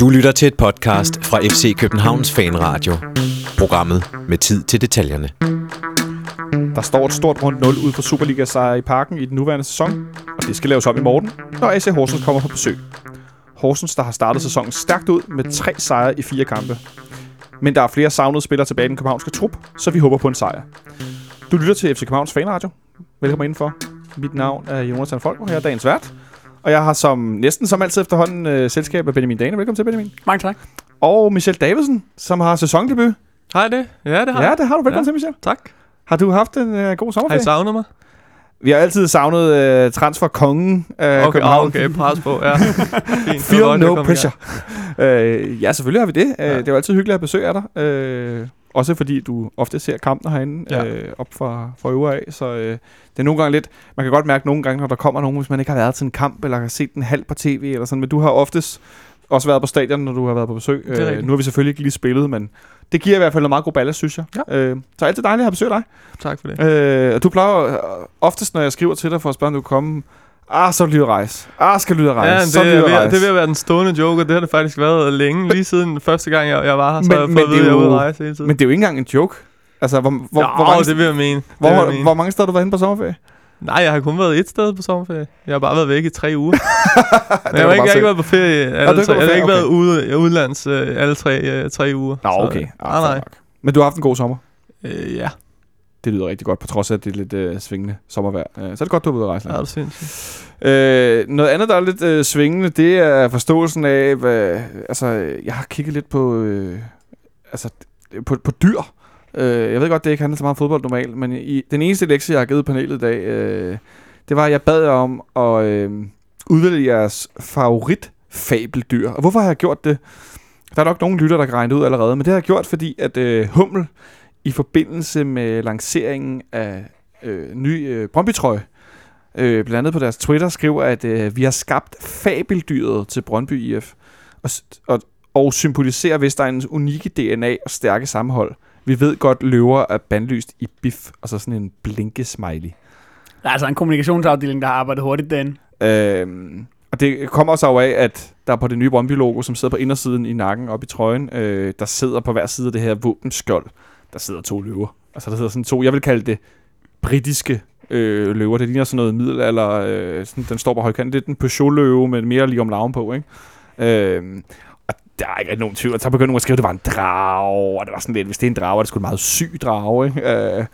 Du lytter til et podcast fra FC Københavns Fanradio. Programmet med tid til detaljerne. Der står et stort rundt 0 ud for Superliga sejr i parken i den nuværende sæson, og det skal laves op i morgen, når AC Horsens kommer på besøg. Horsens, der har startet sæsonen stærkt ud med tre sejre i fire kampe. Men der er flere savnede spillere tilbage i den københavnske trup, så vi håber på en sejr. Du lytter til FC Københavns Fanradio. Velkommen indenfor. Mit navn er Jonathan Folk, og jeg er dagens vært. Og jeg har som næsten som altid efterhånden øh, selskab af Benjamin Dane. Velkommen til, Benjamin. Mange tak. Og Michel Davidsen, som har sæsondebut. Har det? Ja, det har Ja, jeg. det har du. Velkommen Ja. til, Michel. Tak. Har du haft en øh, god Har sommerferie? I savnet mig? Vi har altid savnet øh, transferkongen af Okay, København. ah, okay, pres på. Ja. Fint. Feel jeg no pressure. øh, ja, selvfølgelig har vi det. Ja. Ja. Det er jo altid hyggeligt at besøge dig. Øh, også fordi du ofte ser kampen herinde ja. Øh, op fra, fra øvre af. Så øh, det er nogle gange lidt... Man kan godt mærke nogle gange, når der kommer nogen, hvis man ikke har været til en kamp, eller har set den halv på tv, eller sådan. Men du har oftest også været på stadion, når du har været på besøg. Øh, nu har vi selvfølgelig ikke lige spillet, men det giver i hvert fald noget meget god ballast, synes jeg. Ja. Øh, så altid dejligt at have besøg af dig. Tak for det. Øh, og du plejer øh, oftest, når jeg skriver til dig for at spørge, om du kan komme, ah, så lyder rejse. Ah, skal lyde rejse. Ja, så det, er lyder ved, rejse. det at være den stående joke, og det har det faktisk været længe. Lige siden første gang, jeg, jeg var her, så Men- har jeg men fået at vide, at jeg er ude jo- at rejse hele tiden. Men det er jo ikke engang en joke. Altså, hvor, hvor, jo, hvor, mange, det vil jeg mene. Hvor, vil hvor, mene. hvor mange steder har du været henne på sommerferie? Nej, jeg har kun været et sted på sommerferie. Jeg har bare været væk i tre uger. Men jeg har ikke, har ikke været på ferie har alle ikke tre. været Jeg har ikke været okay. ude, udenlands øh, alle tre, øh, tre uger. Nå, Så- okay. Nej, Ah, nej. nok. Men du har haft en god sommer. Øh, ja, Det lyder rigtig godt, på trods af, at det er lidt øh, svingende sommervejr. Øh, så er det godt, du er ude at rejse. det er sindssygt. Øh, noget andet, der er lidt øh, svingende, det er forståelsen af, hvad, altså, jeg har kigget lidt på, øh, altså, på, på dyr. Øh, jeg ved godt, det ikke handler så meget om fodbold normalt, men i, den eneste lektie, jeg har givet panelet i dag, øh, det var, at jeg bad jer om at øh, udvælge jeres favorit fabeldyr. Og hvorfor har jeg gjort det? Der er nok nogle lytter, der kan regne det ud allerede, men det har jeg gjort, fordi at øh, Hummel i forbindelse med lanceringen af øh, ny øh, Brøndby-trøje, øh, blandt andet på deres Twitter, skriver, at øh, vi har skabt fabeldyret til Brøndby IF, og, og, og symboliserer Vestegnens unikke DNA og stærke sammenhold. Vi ved godt, løver er bandlyst i bif, og så sådan en blinke smiley. Der er altså en kommunikationsafdeling, der har arbejdet hurtigt derinde. Øhm, og det kommer så af, at der på det nye Brøndby-logo, som sidder på indersiden i nakken op i trøjen, øh, der sidder på hver side af det her våbenskjold, der sidder to løver. Altså der sidder sådan to, jeg vil kalde det britiske øh, løver. Det ligner sådan noget middelalder, øh, sådan, den står på højkant. Det er den Peugeot-løve med mere lige om laven på, ikke? Øh, og der er ikke nogen tvivl. Og så begyndte nogen at skrive, at det var en drage, og det var sådan lidt, hvis det er en drage, er det skulle en meget syg drage, ikke? Øh,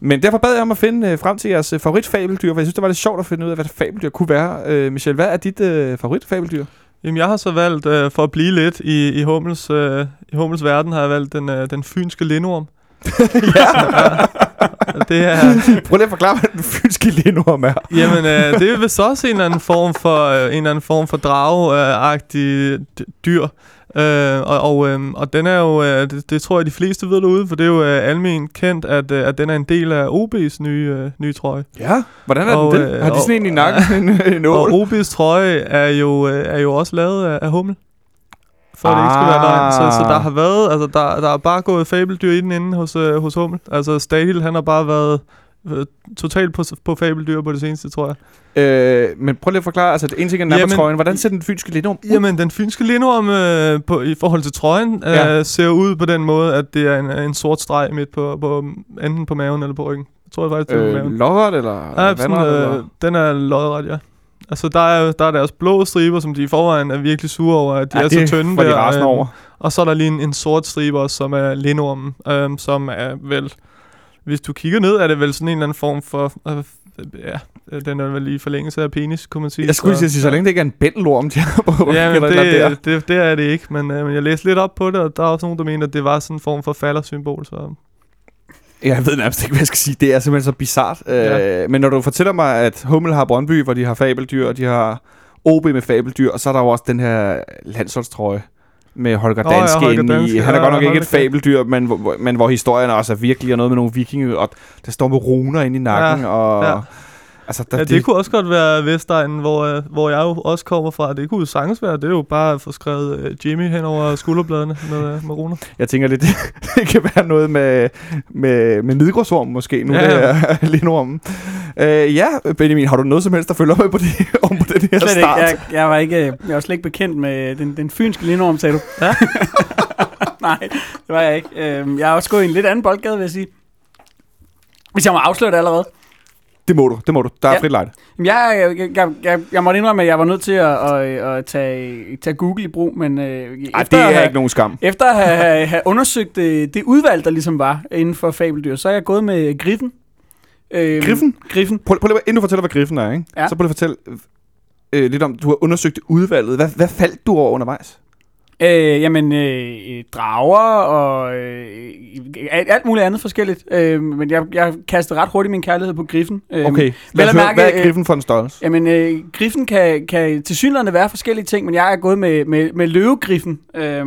men derfor bad jeg om at finde øh, frem til jeres øh, favoritfabeldyr, for jeg synes, det var lidt sjovt at finde ud af, hvad fabeldyr kunne være. Øh, Michel, hvad er dit øh, favoritfabeldyr? Jamen, jeg har så valgt, øh, for at blive lidt i, i, Hummels, øh, i Hummels verden, har jeg valgt den, øh, den fynske lindorm. ja. det er, Prøv lige at forklare, hvad den fynske lindorm er. jamen, øh, det er vist også en eller anden form for, øh, en eller anden form for drage-agtig dyr. Øh, og, og, øh, og den er jo, øh, det, det, tror jeg, de fleste ved derude, for det er jo øh, almen kendt, at, øh, at den er en del af OB's nye, øh, nye trøje. Ja, hvordan er Og, den det? øh, Har de sådan en i nakken? en, en Og? OB's trøje er jo, øh, er jo også lavet af, af Hummel. For det ikke skal være løgn. Så, så der har været, altså der, der er bare gået fabeldyr i den inde hos, øh, hos Hummel. Altså Stahil, han har bare været totalt på, på fabeldyr på det seneste, tror jeg. Øh, men prøv lige at forklare, altså en ting er trøjen. Hvordan ser den fynske lindorm ud? Jamen, den fynske lindorm øh, på, i forhold til trøjen øh, Ja. ser ud på den måde, at det er en, en sort streg midt på, på, enten på maven eller på ryggen. Jeg tror faktisk, det er øh, maven. lodret eller Ja, sådan, øh, eller? den er lodret, ja. Altså, der er, der er deres blå striber, som de i forvejen er virkelig sure over, at de Ja, er det så tynde var de der. øhm, over. Og så er der lige en, en sort stribe også, som er lindormen, øhm, som er vel... Hvis du kigger ned, er det vel sådan en eller anden form for... Øh, ja, den er vel lige forlængelse af penis, kunne man sige. Jeg skulle lige sige, så længe det ikke er en bændelorm, de har på Ja, men der. det, det, det er det ikke, men, øh, men jeg læste lidt op på det, og der er også nogen, der mener, at det var sådan en form for faldersymbol, så... Jeg ved nærmest ikke, hvad jeg skal sige. Det er simpelthen så bizart. Ja. Øh, men når du fortæller mig, at Hummel har Brøndby, hvor de har fabeldyr, og de har OB med fabeldyr, og så er der jo også den her landsholdstrøje med Holger Nå ja, Danske Holger i. Danske, Han er ja, godt nok ikke Holger et fabeldyr, men, hvor- men hvor historien også er virkelig og noget med nogle vikinger, og der står med runer inde i nakken, Ja, og... ja. Altså, der, Ja, det kunne også godt være Vestegnen, hvor, øh, hvor jeg jo også kommer fra. Det kunne jo sagtens være. Det er jo bare at få skrevet øh, Jimmy hen over skulderbladene med, øh, med runer. Jeg tænker lidt, det kan være noget med, med, med midgrådsorm måske, nu Ja, ja, det ja. er lindormen. Øh, ja, Benjamin, har du noget som helst, der følger med på, det, om på den her Slet ikke. start? Jeg, jeg, var ikke, jeg var slet ikke bekendt med den, den fynske linjeorm, sagde du. Ja. Nej, det var jeg ikke. Jeg er også gået i en lidt anden boldgade, vil jeg sige. Hvis jeg må afsløre det allerede. Det må du, det må du. Der er Ja. frit lejde. Jeg, jeg, jeg, jeg, jeg måtte indrømme, at jeg var nødt til at, at, at tage, tage Google i brug, men øh, Ej, det er have, ikke nogen skam. efter at have, have undersøgt det, det udvalg, der ligesom var inden for fabeldyr, så er jeg gået med Griffen. Øhm, Griffen? Griffen. Prøv, prøv lige, inden du fortæller, hvad griffen er, ikke? Ja. så prøv lige at fortælle øh, lidt om, du har undersøgt udvalget. Hvad, hvad faldt du over undervejs? Øh, jamen, øh, drager og øh, alt muligt andet forskelligt. Øh, men jeg, jeg kastede ret hurtigt min kærlighed på Griffen. Øh, Okay, lad os mærke, hvad er øh, griffen for en størrelse? Jamen, øh, griffen kan, kan til synligheden være forskellige ting, men jeg er gået med, med, med løvegriffen, øh,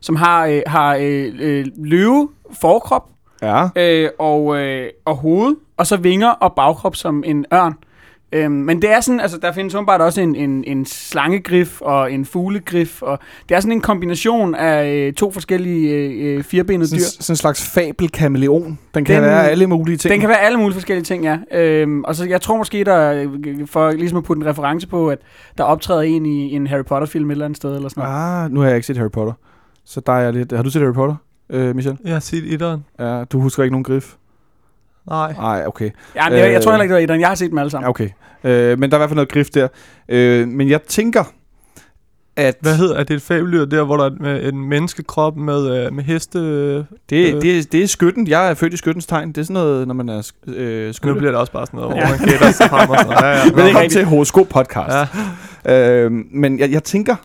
som har, øh, har øh, øh, løve forkrop Ja. øh, og, øh, og hoved, og så vinger og bagkrop som en ørn. Øhm, men det er sådan, altså der findes åbenbart også en, en, en slangegrif og en fuglegrif, og det er sådan en kombination af øh, to forskellige øh, øh, firbenede Sådan, dyr. sådan en slags fabelkameleon. Den kan Den- være alle mulige ting. Den kan være alle mulige forskellige ting, ja. Øhm, og så jeg tror måske, der, øh, for ligesom at putte en reference på, at der optræder en i en Harry Potter-film et eller andet sted, eller sådan noget. Ah, nu har jeg ikke set Harry Potter. Så der er jeg lidt... Har du set Harry Potter, øh, Michel? Jeg har set etteren. Ja, du husker ikke nogen grif? Nej. Nej, okay. Ja, men jeg, jeg tror Øh, heller ikke, det var etteren. Jeg har set dem alle sammen. Okay. Øh, men der er i hvert fald noget grif der. Øh, men jeg tænker, at... Hvad hedder er det et fabeldyr der, hvor der er en menneskekrop med, øh, med heste... Øh, Det, Øh. det, det er skytten. Jeg er født i skyttens tegn. Det er sådan noget, når man er øh, nu skytte. bliver det også bare sådan noget, hvor Ja. man gætter sig frem og sådan noget. Ja, ja. Velkommen rigtigt. til Horoskop Podcast. Ja. Øh, men jeg, jeg tænker,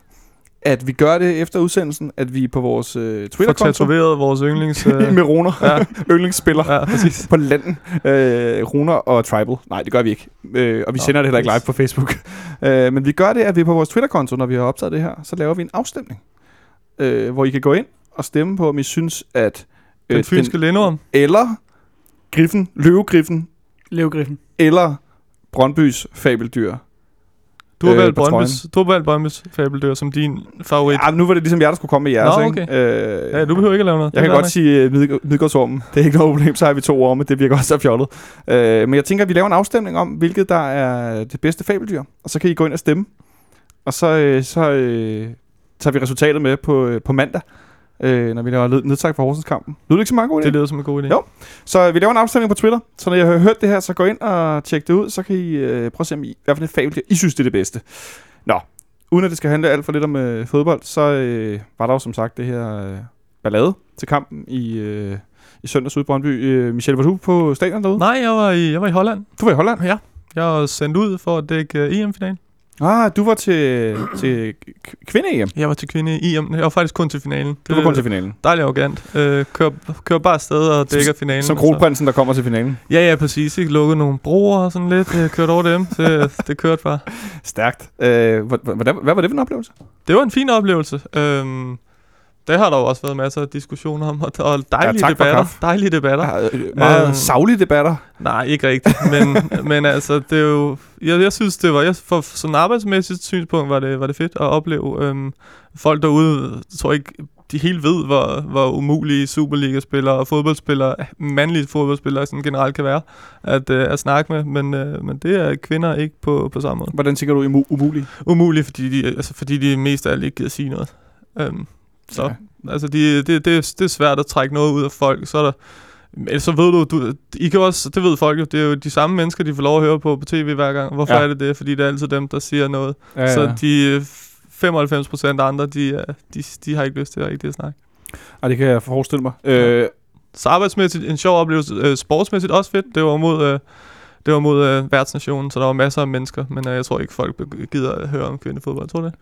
at vi gør det efter udsendelsen, at vi på vores øh, Twitter-konto tatoveret vores yndlings... Øh, med runer, ja, yndlingsspiller ja, præcis. på landen, øh, runer og tribal. Nej, det gør vi ikke. Øh, og vi Nå, sender det heller ikke live på Facebook. øh, men vi gør det, at vi på vores Twitter-konto, når vi har optaget det her, så laver vi en afstemning, øh, hvor I kan gå ind og stemme på, om I synes, at øh, Den fynske lindorm. eller griffen, løvegriffen, Løvegriffen. eller Brøndbys fabeldyr. Du har øh, valgt Brøndbys, du har valgt Brøndbys fabeldyr som din favorit. Ja, nu var det ligesom jeg, der skulle komme med jeres, Nå, ikke? Øh, Ja, du behøver ikke at lave noget. Jeg Det kan godt nok. sige uh, Midgård- Midgårdsormen. Det er ikke noget problem, så har vi to orme. Det virker også så fjollet. Uh, men jeg tænker, at vi laver en afstemning om, hvilket der er det bedste fabeldyr. Og så kan I gå ind og stemme. Og så, uh, så uh, tager vi resultatet med på, uh, på mandag, uh, når vi laver ned- nedtag for Horsenskampen. Lyder det ikke så meget god idé? Det lyder som en god idé. Jo. Så vi laver en afstemning på Twitter. Så når I har hørt det her, så gå ind og tjek det ud. Så kan I uh, prøve at se, om I, hvad for et fabeldyr I synes, det er det bedste. Nå, uden at det skal handle alt for lidt om uh, fodbold, så uh, var der jo som sagt det her uh, ballade til kampen i, uh, i søndags ude i Brøndby. Uh, Michel, var du på stadion derude? Nej, jeg var, i, jeg var i Holland. Du var i Holland? Ja. Jeg var sendt ud for at dække uh, EM-finalen. Ah, du var til, til kvinde-EM. Jeg var til kvinde i EM. Jeg var faktisk kun til finalen. Du var kun til finalen. Dejligt arrogant. Øh, kør, kør bare afsted og dækker finalen. Som så- kronprinsen, der kommer til finalen. Ja, ja, præcis. Ikke lukket nogle broer og sådan lidt. Jeg kørte over dem. Det, det kørte bare. Stærkt. Uh, hvordan, hvad var det for en oplevelse? Det var en fin oplevelse. Øhm, det har der jo også været masser af diskussioner om, og, og dejlige for debatter. Dejlige debatter. Ja, øh, meget Øhm. savlige debatter. Nej, ikke rigtigt. Men, men altså, det er jo... Jeg, jeg synes, det var... Jeg, for sådan arbejdsmæssigt synspunkt var det, var det fedt at opleve øhm, folk derude. Tror ikke, de helt ved, hvor, hvor umulige Superliga-spillere og fodboldspillere, mandlige fodboldspillere sådan generelt kan være at, øh, at snakke med. Men, øh, men det er kvinder ikke på, på samme måde. Hvordan tænker du umuligt? Umuligt, fordi de, altså, fordi de mest af alt ikke gider sige noget. Øhm, så Ja. ja. altså, de, det, det, det er svært at trække noget ud af folk. Så er der så ved du, du, I kan også, det ved folk jo, det er jo de samme mennesker, de får lov at høre på på tv hver gang. Hvorfor Ja. ja. er det det? Fordi det er altid dem, der siger noget. Ja, Ja, så ja. de øh, 95 procent andre, de, er- de, de har ikke lyst til at rigtig snakke. Ej, det kan jeg forestille mig. Øh, Så arbejdsmæssigt en sjov oplevelse. Øh, sportsmæssigt også fedt. Det var mod, øh, det var mod øh, værtsnationen, så der var masser af mennesker. Men øh, jeg tror ikke, folk gider at høre om kvindefodbold. Tror du det?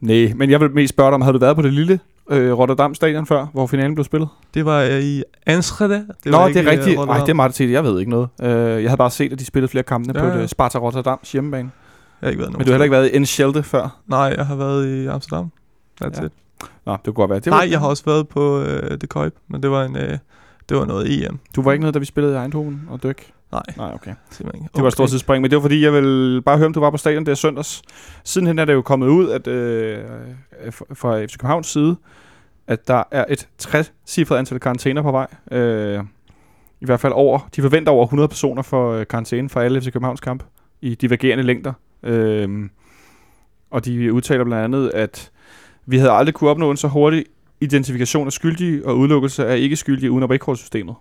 Nej, men jeg vil mest spørge dig om, havde du været på det lille øh, Rotterdam stadion før, hvor finalen blev spillet? Det var øh, i Anstrede. Det Nå, var det er øh, rigtigt. Nej, det er meget til Jeg ved ikke noget. Øh, jeg havde bare set, at de spillede flere kampene ja, Ja, på det Sparta Rotterdams hjemmebane. Jeg har ikke været Men du har heller ikke været i Enschede før? Nej, jeg har været i Amsterdam. That's Ja. ja. Nå, det kunne godt være. Det var, Nej, jeg har også været på øh, The Køjp, men det var en... Øh, det var noget EM. Du var ikke noget, da vi spillede i Eindhoven og Døk? Nej, Nej, okay. simpelthen ikke. Det var et stort tidsspring, men det var fordi, jeg vil bare høre, om du var på stadion der søndags. Sidenhen er det jo kommet ud, at øh, fra- fra FC Københavns side, at der er et 60-cifret antal karantæner på vej. Øh, i hvert fald over, de forventer over 100 personer for øh, karantæne for alle FC Københavns kamp i divergerende længder. Øhm, og de udtaler blandt andet, at vi havde aldrig kunne opnå en så hurtig identifikation af skyldige og udelukkelse af ikke skyldige uden recordsystemet.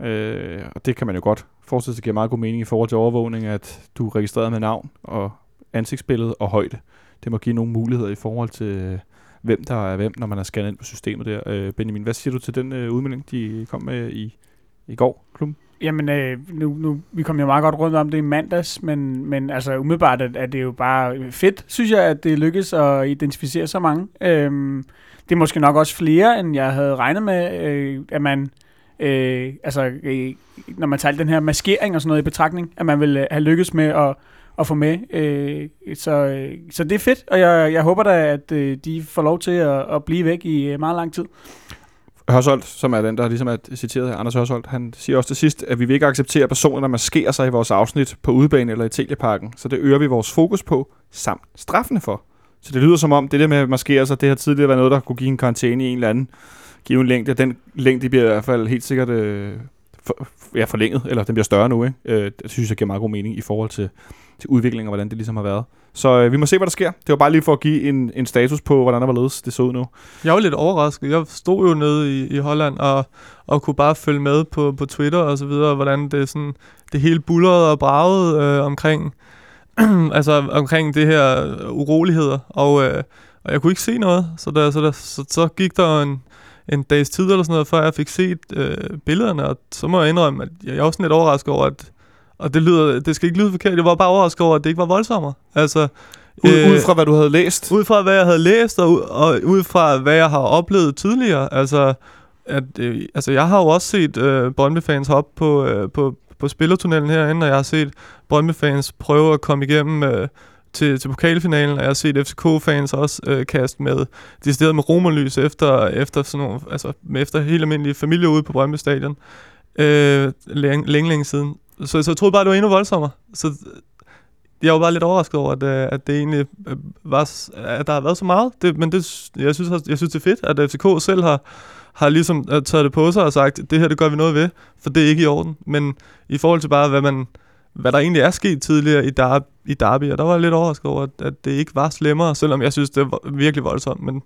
Øh, og det kan man jo godt forestille sig giver meget god mening i forhold til overvågning, at du er registreret med navn og ansigtsbillede og højde. Det må give nogle muligheder i forhold til, øh, hvem der er hvem, når man er scannet ind på systemet der. Øh, Benjamin, hvad siger du til den øh, udmelding, de kom med i, i går, klubben? Jamen, øh, nu, nu, vi kom jo meget godt rundt om det i mandags, men, men altså umiddelbart er, er det jo bare fedt, synes jeg, at det lykkes at identificere så mange. Øhm, det er måske nok også flere, end jeg havde regnet med, øh, at man, øh, altså, øh, når man tager den her maskering og sådan noget i betragtning, at man vil øh, have lykkes med at, at få med. Øh, så, øh, så det er fedt, og jeg, jeg håber da, at øh, de får lov til at, at blive væk i øh, meget lang tid. Hørsholdt, som er den, der ligesom er citeret her, Anders Hørsholdt, han siger også til sidst, at vi vil ikke acceptere personer, der maskerer sig i vores afsnit på udebane eller i Teleparken, så det øger vi vores fokus på, samt straffene for. Så det lyder som om, det der med at maskere sig, det har tidligere været noget, der kunne give en karantæne i en eller anden given længde. Den længde bliver i hvert fald helt sikkert øh, for, ja, forlænget, eller den bliver større nu. Ikke? Øh, det synes jeg giver meget god mening i forhold til, til udviklingen og hvordan det ligesom har været. Så øh, vi må se, hvad der sker. Det var bare lige for at give en, en status på, hvordan der var ledes. Det så ud nu. Jeg var lidt overrasket. Jeg stod jo nede i, i Holland og, og kunne bare følge med på, på Twitter og så videre, hvordan det, sådan, det hele bullerede og bragede øh, omkring, altså, omkring det her øh, uroligheder. Og, øh, og jeg kunne ikke se noget, så, der, så, der, så, så gik der en, en dags tid eller sådan noget, før jeg fik set øh, billederne, og så må jeg indrømme, at jeg, jeg er lidt overrasket over, at og det, lyder, det skal ikke lyde forkert. Jeg var bare overrasket over, at det ikke var voldsommere. Altså, ud, øh, ud fra, hvad du havde læst? Ud fra, hvad jeg havde læst, og, og ud fra, hvad jeg har oplevet tidligere. Altså, at, øh, altså jeg har jo også set øh, Brøndby-fans hoppe på, øh, på, på spillertunnelen herinde, og jeg har set Brøndby-fans prøve at komme igennem øh, til, til pokalfinalen, og jeg har set FCK-fans også øh, kaste med de steder med romerlys efter, efter, sådan nogle, altså, efter helt almindelige familier ude på Brøndby Stadion. Øh, længe, længe, længe siden. Så, så jeg troede bare, det var endnu voldsommere. Så jeg var bare lidt overrasket over, at, øh, at det egentlig øh, var, at der har været så meget. Det, men det, jeg, synes, jeg synes, det er fedt, at FCK selv har, har ligesom øh, taget det på sig og sagt, det her, det gør vi noget ved, for det er ikke i orden. Men i forhold til bare, hvad, man, hvad der egentlig er sket tidligere i, Dar i Derby, og der var jeg lidt overrasket over, at, at det ikke var slemmere, selvom jeg synes, det var virkelig voldsomt. Men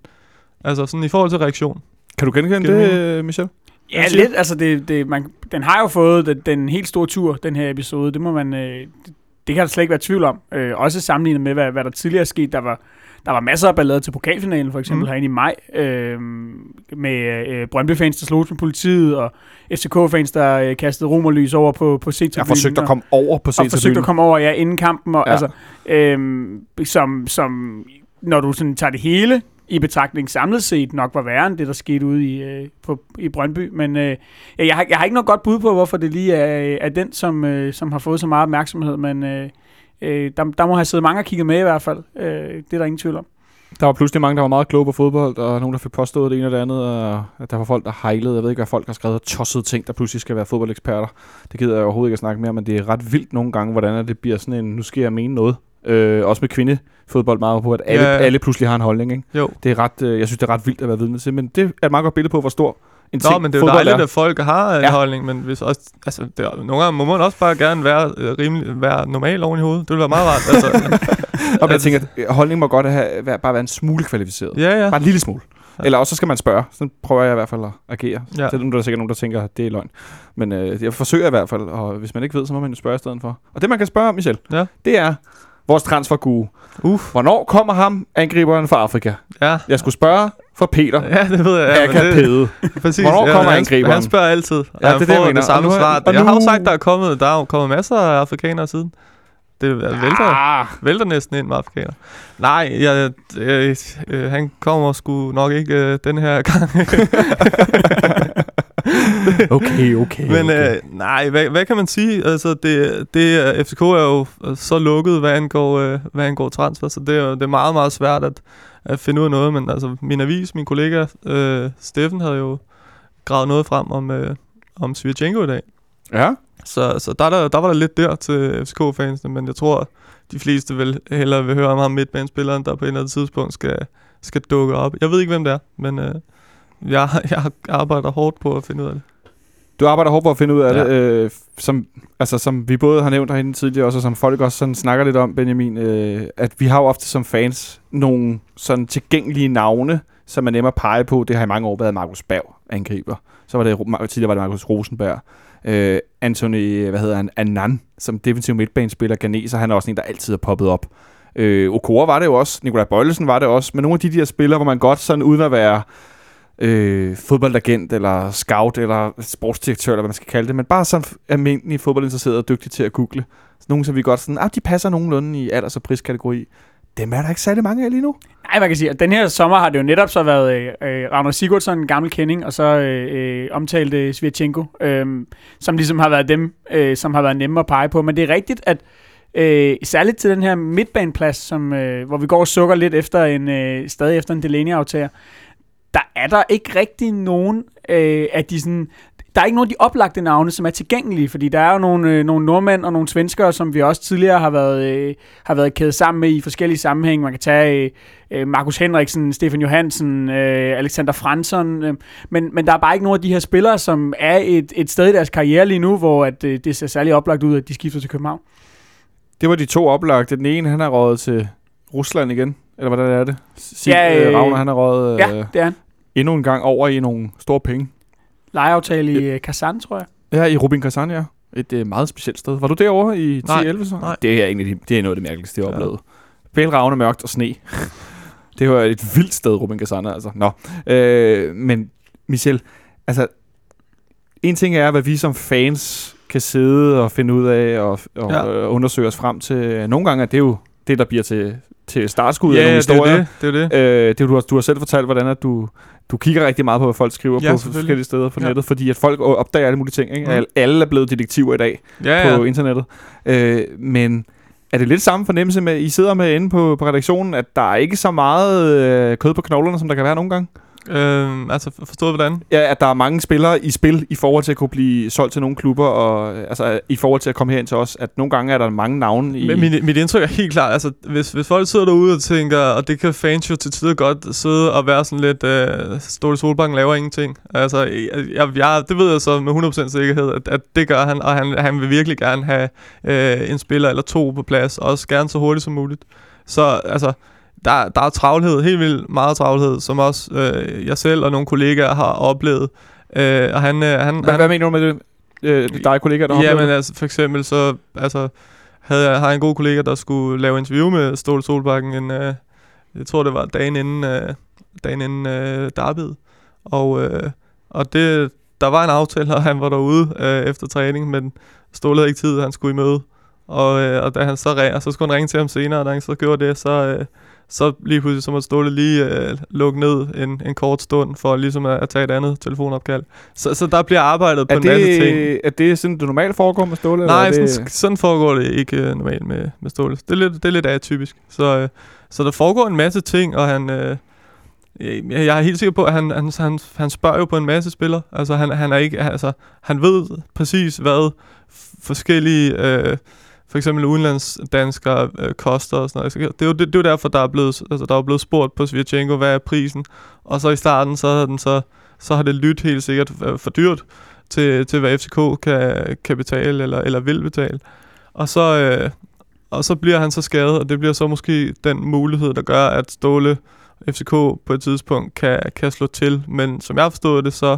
altså sådan i forhold til reaktion. Kan du genkende det, Michel? Ja, lidt. Altså, det, det, man, den har jo fået den, den helt store tur, den her episode. Det må man... Øh, det, det kan der slet ikke være tvivl om. Øh, også sammenlignet med, hvad, hvad der tidligere er sket. Der var, der var masser af ballade til pokalfinalen, for eksempel mm. herinde i maj, øh, med øh, Brøndby-fans, der slog med politiet, og FCK-fans, der øh, kastede romerlys over på, på c Jeg forsøgte at komme over på c Og forsøgte at komme over, ja, inden kampen. Og, ja. altså, øh, som, som, når du sådan tager det hele i betragtning samlet set nok var værre end det, der skete ude i, øh, på, i Brøndby. Men øh, jeg, har, jeg har ikke noget godt bud på, hvorfor det lige er, øh, er den, som, øh, som har fået så meget opmærksomhed, men øh, øh, der, der må have siddet mange og kigget med i hvert fald. Øh, det er der ingen tvivl om. Der var pludselig mange, der var meget kloge på fodbold, og nogen, der fik påstået det ene og det andet, og at der var folk, der hejlede. Jeg ved ikke, hvad folk har skrevet tossede ting, der pludselig skal være fodboldeksperter. Det gider jeg overhovedet ikke at snakke mere, men det er ret vildt nogle gange, hvordan det bliver sådan en, nu skal jeg mene noget. Øh, også med kvindefodbold meget på, at alle, ja. alle pludselig har en holdning. Ikke? Jo. Det er ret, øh, jeg synes, det er ret vildt at være vidne til, men det er et meget godt billede på, hvor stor en Nå, ting men det er jo dejligt, er. at folk har en ja. holdning, men hvis også, altså, det er, nogle gange må man også bare gerne være, øh, rimelig, være normal oven i hovedet. Det vil være meget rart. altså, og jeg tænker, at holdningen må godt have, være, bare være en smule kvalificeret. Ja, ja. Bare en lille smule. Ja. Eller også så skal man spørge. Så prøver jeg i hvert fald at agere. Ja. Så der er sikkert nogen, der tænker, at det er løgn. Men øh, jeg forsøger i hvert fald, og hvis man ikke ved, så må man jo spørge i stedet for. Og det, man kan spørge om, Michel, ja. det er, vores transfergue. Uf. Hvornår kommer ham, angriberen fra Afrika? Ja. Jeg skulle spørge for Peter. Ja, det ved jeg. Ja, jeg kan pede. Præcis. Hvornår ja, kommer han, angriberen? Han spørger altid. Ja, det er det, jeg det samme svar. Jeg har jo sagt, der er kommet, der er kommet masser af afrikanere siden. Det vælter, ja. vælter næsten ind med afrikaner. Nej, jeg, jeg, jeg, han kommer sgu nok ikke uh, den her gang. okay, okay. Men okay. Øh, nej, hvad, hvad kan man sige? Altså, det, det, FCK er jo så lukket, hvad angår, øh, hvad angår transfer, så det er, det er meget, meget svært at, at finde ud af noget. Men altså, min avis, min kollega øh, Steffen havde jo gravet noget frem om, øh, om Svirchenko i dag. Ja. Så, så der, der, der var der lidt der til FCK-fansene, men jeg tror, de fleste vil hellere vil høre om ham midtbanespilleren, der på et eller andet tidspunkt skal, skal dukke op. Jeg ved ikke, hvem det er, men øh, jeg, jeg arbejder hårdt på at finde ud af det. Du arbejder hårdt på at finde ud af Ja. det, øh, som, altså, som vi både har nævnt herinde tidligere, også, og som folk også sådan snakker lidt om, Benjamin, øh, at vi har jo ofte som fans nogle sådan tilgængelige navne, som er nemme at pege på. Det har i mange år været Markus Berg, angriber. Så var det, tidligere var det Markus Rosenberg. Øh, Anthony, hvad hedder han, Annan, som defensiv midtbanespiller, Ganeser, han er også en, der altid er poppet op. Øh, Okora var det jo også, Nikolaj Bøjlesen var det også, men nogle af de der spillere, hvor man godt sådan uden at være øh, fodboldagent, eller scout, eller sportsdirektør, eller hvad man skal kalde det, men bare sådan almindelig fodboldinteresseret og dygtig til at google. Nogen, nogle, som vi godt sådan, ah, de passer nogenlunde i alders- og priskategori. Dem er der ikke særlig mange af lige nu. Nej, man kan sige, at den her sommer har det jo netop så været øh, øh Ragnar Sigurdsson, en gammel kending, og så øh, øh, omtalte Svirchenko, øh, som ligesom har været dem, øh, som har været nemme at pege på. Men det er rigtigt, at øh, særligt til den her midtbaneplads, som, øh, hvor vi går og sukker lidt efter en, øh, stadig efter en Delaney-aftager, der er der ikke rigtig nogen øh, af de sådan... Der er ikke nogen af de oplagte navne, som er tilgængelige, fordi der er jo nogle, øh, nogle nordmænd og nogle svenskere, som vi også tidligere har været, øh, har været kædet sammen med i forskellige sammenhænge. Man kan tage øh, øh, Markus Henriksen, Stefan Johansen, øh, Alexander Fransson, øh, men, men der er bare ikke nogen af de her spillere, som er et, et sted i deres karriere lige nu, hvor at, øh, det ser særlig oplagt ud, at de skifter til København. Det var de to oplagte. Den ene, han er rådet til Rusland igen. Eller hvordan er det? Sig, Ja, ja, øh, øh, Ravner, han er rådet Ja, øh, det er han. Endnu en gang over i nogle store penge. Lejeaftale i øh, Kazan, tror jeg. Ja, i Rubin Kazan, ja. Et øh, meget specielt sted. Var du derovre i 10 Nej, 11 så? nej. Det er, egentlig, det er noget af det mærkeligste, jeg har Ja. oplevet. Pælravne, mørkt og sne. det var et vildt sted, Rubin Kazan, altså. Nå. Øh, men Michel, altså, en ting er, hvad vi som fans kan sidde og finde ud af og, og Ja. ja. undersøge os frem til. Nogle gange er det jo det, der bliver til, til startskud af Ja, nogle det er jo historier. det. det, er det. Øh, det du, har, du har selv fortalt, hvordan at du, du kigger rigtig meget på, hvad folk skriver Ja, på forskellige steder på Ja. nettet, fordi at folk opdager alle mulige ting. Ikke? Mm. Alle, alle er blevet detektiver i dag Ja, på ja. internettet. Øh, men er det lidt samme fornemmelse med, I sidder med inde på, på redaktionen, at der er ikke så meget øh, kød på knoglerne, som der kan være nogle gange? Øhm, altså, forstået hvordan? Ja, at der er mange spillere i spil i forhold til at kunne blive solgt til nogle klubber, og øh, altså i forhold til at komme herind til os, at nogle gange er der mange navne i... Men Mit, mit indtryk er helt klart, altså hvis, hvis folk sidder derude og tænker, og det kan fans jo til tider godt sidde og være sådan lidt, øh, Ståle Solbakken laver ingenting. Altså, jeg, jeg, det ved jeg så med 100% sikkerhed, at, at det gør han, og han, han vil virkelig gerne have øh, en spiller eller to på plads, og også gerne så hurtigt som muligt. Så altså, der, der er travlhed, helt vildt meget travlhed, som også øh, jeg selv og nogle kollegaer har oplevet. Øh, og han, øh, han, hvad, han, hvad mener du med det? Øh, dig kollega, der har Ja, oplevet men det? altså for eksempel så altså, havde jeg, har en god kollega, der skulle lave interview med Ståle Solbakken en, øh, jeg tror det var dagen inden, øh, dagen inden øh, derbyet. Og, øh, og det, der var en aftale, og han var derude øh, efter træning, men Ståle havde ikke tid, han skulle i møde. Og, øh, og da han så, ring, så skulle han ringe til ham senere, og da han så gjorde det, så, øh, så lige pludselig så måtte Ståle lige øh, lukke ned en, en kort stund for ligesom at, at tage et andet telefonopkald. Så, så der bliver arbejdet på Er en masse ting. det, er det sådan, det normalt foregår med Ståle? Nej, eller er sådan, det, sådan foregår det ikke øh, normalt med, med Ståle. Det er lidt, det er lidt atypisk. Så, øh, så der foregår en masse ting, og han... Øh, jeg, jeg er helt sikker på, at han, han, han, han spørger jo på en masse spillere. Altså, han, han, er ikke, altså, han ved præcis, hvad forskellige... Øh, for eksempel udenlandsdanskere øh, koster og sådan noget. Det er, jo, det, det er jo derfor, der er blevet, altså, der er blevet spurgt på Svirchenko, hvad er prisen? Og så i starten, så den så, så har det lyttet helt sikkert øh, for dyrt til, til hvad FCK kan, kan betale eller, eller vil betale. Og så, øh, og så bliver han så skadet, og det bliver så måske den mulighed, der gør, at Ståle FCK på et tidspunkt kan, kan slå til. Men som jeg har forstået det, så,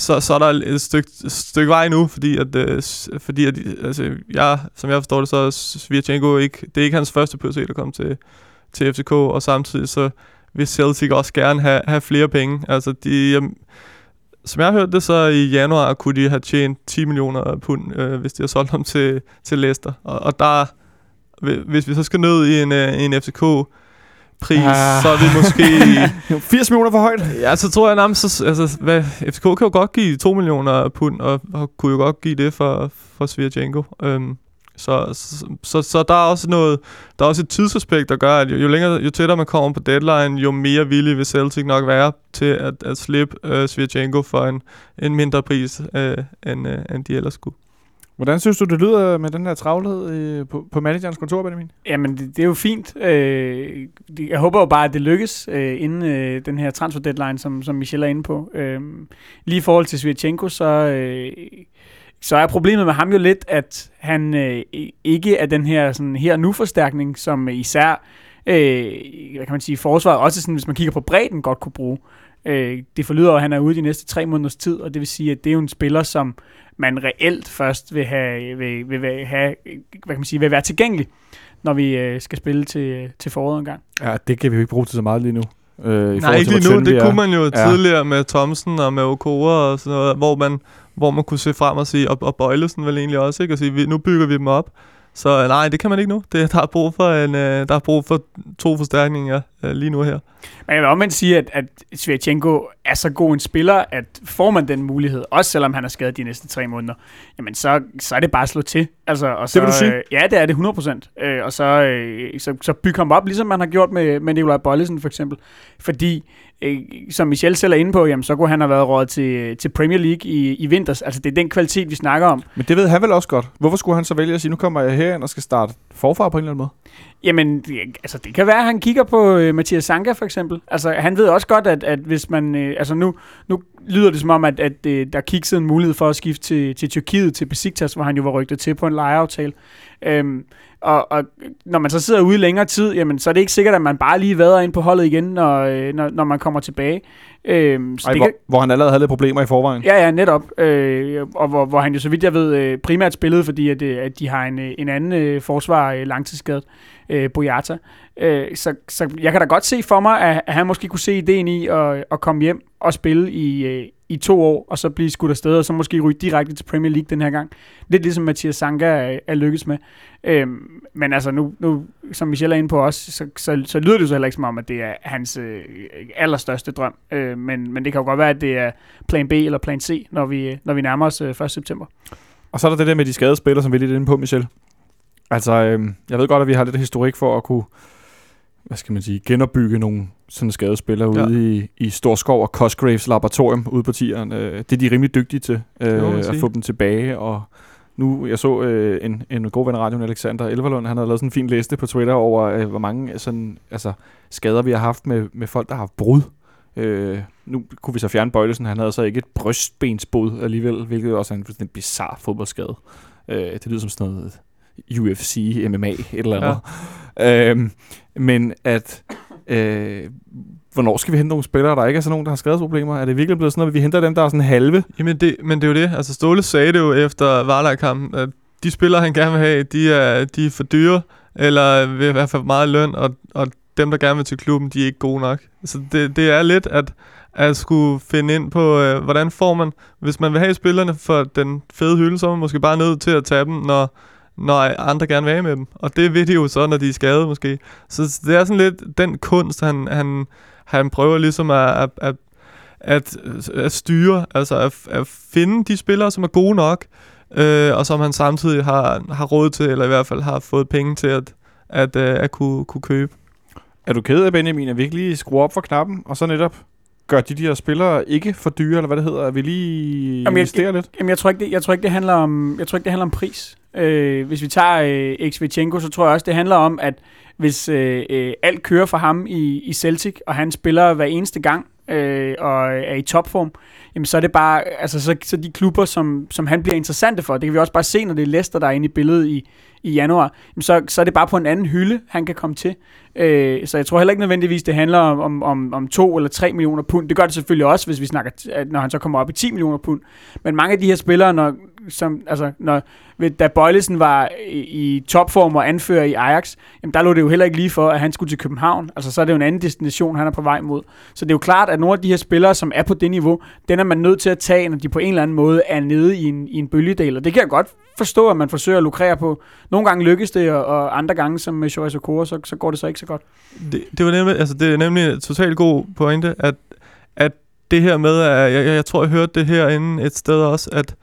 så, så er der et stykke, stykke vej nu, fordi at, øh, fordi at altså, jeg, som jeg forstår det, så er Svirchenko ikke, det er ikke hans første prioritet at komme til, til FCK, og samtidig så vil Celtic også gerne have, have flere penge. Altså, de, jamen, som jeg har hørt det, så i januar kunne de have tjent 10 millioner pund, øh, hvis de har solgt ham til, til Leicester. Og, og der, hvis vi så skal ned i en, øh, en FCK, FCK-pris, Ah. så er det måske 80 millioner for højt? Ja, så tror jeg nærmest, så, altså, hvad, FCK kan jo godt give 2 millioner pund, og, og kunne jo godt give det for, for Svirchenko. Øhm, så, så, så, så, der er også noget, der er også et tidsaspekt, der gør, at jo, jo, længere, jo tættere man kommer på deadline, jo mere villig vil Celtic nok være til at, at slippe øh, Svirchenko for en, en mindre pris, øh, end, øh, end de ellers skulle. Hvordan synes du, det lyder med den her travlhed øh, på, på managerens kontor, Benjamin? Jamen, det, det er jo fint. Øh, jeg håber jo bare, at det lykkes øh, inden øh, den her transfer deadline, som, som Michel er inde på. Øh, lige i forhold til Svirchenko, så, øh, så er problemet med ham jo lidt, at han øh, ikke er den her sådan her nu forstærkning, som især øh, hvad kan man sige, forsvaret, også sådan, hvis man kigger på bredden, godt kunne bruge. Øh, det forlyder, at han er ude de næste tre måneders tid, og det vil sige, at det er jo en spiller, som man reelt først vil have, vil, vil, vil have hvad kan man sige, vil være tilgængelig, når vi øh, skal spille til, til foråret en gang. Ja, det kan vi jo ikke bruge til så meget lige nu. Øh, i Nej, ikke lige nu. Det kunne man jo ja. tidligere med Thomsen og med Okora og sådan noget, hvor man, hvor man kunne se frem og sige, og, og Bøjlesen vel egentlig også, ikke? Og sige, vi, nu bygger vi dem op. Så nej, det kan man ikke nu. Det, der, er brug for en, øh, der er brug for to forstærkninger øh, lige nu her. Men jeg vil omvendt sige, at, at Svirchenko er så god en spiller, at får man den mulighed, også selvom han er skadet de næste tre måneder, jamen så, så er det bare at slå til. Altså, og så, det vil du sige? Øh, ja, det er det 100%. Øh, og så, øh, så, så bygge ham op, ligesom man har gjort med, med Nikolaj Bollesen for eksempel. Fordi øh, som Michel selv er inde på, jamen, så kunne han have været råd til, til Premier League i, i vinters. Altså, det er den kvalitet, vi snakker om. Men det ved han vel også godt. Hvorfor skulle han så vælge at sige, nu kommer jeg herind og skal starte forfra på en eller anden måde? Jamen, altså, det kan være, at han kigger på uh, Mathias Sanka for eksempel. Altså, han ved også godt, at, at hvis man... Uh, altså, nu, nu lyder det som om, at, at uh, der kiggede en mulighed for at skifte til, til Tyrkiet, til Besiktas, hvor han jo var rygtet til på en lejeaftale. Um, og, og når man så sidder ude længere tid, jamen, så er det ikke sikkert, at man bare lige vader ind på holdet igen, når, når, når man kommer tilbage. Øhm, så Ej, det hvor, kan, hvor han allerede havde lidt problemer i forvejen. Ja, ja, netop. Øh, og hvor, hvor han jo, så vidt jeg ved, øh, primært spillede, fordi at, at de har en, en anden øh, forsvar øh, langtidsskadet, øh, Boyata. Øh, så, så jeg kan da godt se for mig, at, at han måske kunne se ideen i at, at komme hjem og spille i, øh, i to år, og så blive skudt afsted, og så måske ryge direkte til Premier League den her gang. Lidt ligesom Mathias Sanka er, er lykkes med. Øhm, men altså nu, nu, som Michelle er inde på os, så, så, så lyder det jo så heller ikke som om, at det er hans øh, allerstørste drøm. Øh, men, men det kan jo godt være, at det er plan B eller plan C, når vi, når vi nærmer os øh, 1. september. Og så er der det der med de skadede spillere, som vi er lidt inde på, Michelle. Altså, øh, jeg ved godt, at vi har lidt historik for at kunne hvad skal man sige, genopbygge nogle sådan skadespillere ja. ude i, i Storskov og Cosgraves laboratorium ude på tieren. Øh, det er de rimelig dygtige til, øh, at få dem tilbage. Og nu, jeg så øh, en, en god ven af radioen, Alexander Elverlund, han har lavet sådan en fin liste på Twitter over, øh, hvor mange sådan, altså, skader vi har haft med, med folk, der har haft brud. Øh, nu kunne vi så fjerne Bøjlesen, han havde så ikke et brystbensbrud alligevel, hvilket også er en, en bizarre fodboldskade. Øh, det lyder som sådan noget UFC, MMA, et eller andet. Ja. Øhm, men at, øh, hvornår skal vi hente nogle spillere, der ikke er sådan nogen, der har skadesproblemer? Er det virkelig blevet sådan noget, at vi henter dem, der er sådan halve? Jamen, det, men det er jo det. Altså, Ståle sagde det jo efter Varlejkampen, at de spillere, han gerne vil have, de er, de er for dyre, eller vil hvert fald meget løn, og, og dem, der gerne vil til klubben, de er ikke gode nok. Så det, det er lidt at, at skulle finde ind på, øh, hvordan får man, hvis man vil have spillerne for den fede hylde, så er man måske bare nødt til at tage dem, når, når andre gerne vil af med dem. Og det vil de jo så, når de er skadet måske. Så det er sådan lidt den kunst, han, han, han prøver ligesom at, at, at, at, at styre, altså at, at finde de spillere, som er gode nok, øh, og som han samtidig har, har råd til, eller i hvert fald har fået penge til at, at, at, at kunne, kunne købe. Er du ked af, Benjamin, at vi ikke lige skruer op for knappen, og så netop gør de, de her spillere ikke for dyre, eller hvad det hedder? At vi lige jamen, investerer jeg, lidt? Jamen, jeg tror ikke, det, jeg tror ikke, det handler om, jeg tror ikke, det handler om pris. Øh, hvis vi tager øh, Xvichenko, så tror jeg også, det handler om, at hvis øh, øh, alt kører for ham i, i Celtic, og han spiller hver eneste gang, øh, og er i topform, jamen så er det bare, altså så, så de klubber, som, som han bliver interessante for, det kan vi også bare se, når det er Leicester, der er inde i billedet i, i januar, så, så er det bare på en anden hylde, han kan komme til. Øh, så jeg tror heller ikke nødvendigvis, det handler om, om, om to eller tre millioner pund. Det gør det selvfølgelig også, hvis vi snakker, når han så kommer op i 10 millioner pund. Men mange af de her spillere, når, som, altså, når, da Bøjlesen var i, i topform og anfører i Ajax, jamen der lå det jo heller ikke lige for, at han skulle til København. Altså så er det jo en anden destination, han er på vej mod. Så det er jo klart, at nogle af de her spillere, som er på det niveau, den er man nødt til at tage, når de på en eller anden måde er nede i en, i en bølgedal. Og det kan jeg godt forstå, at man forsøger at lukrere på. Nogle gange lykkes det, og, og andre gange, som med Shoris Okora, så, så går det så ikke så godt. Det, det, var nemlig, altså, det er nemlig en totalt god pointe, at, at det her med, at jeg, jeg tror, jeg hørte det herinde et sted også, at,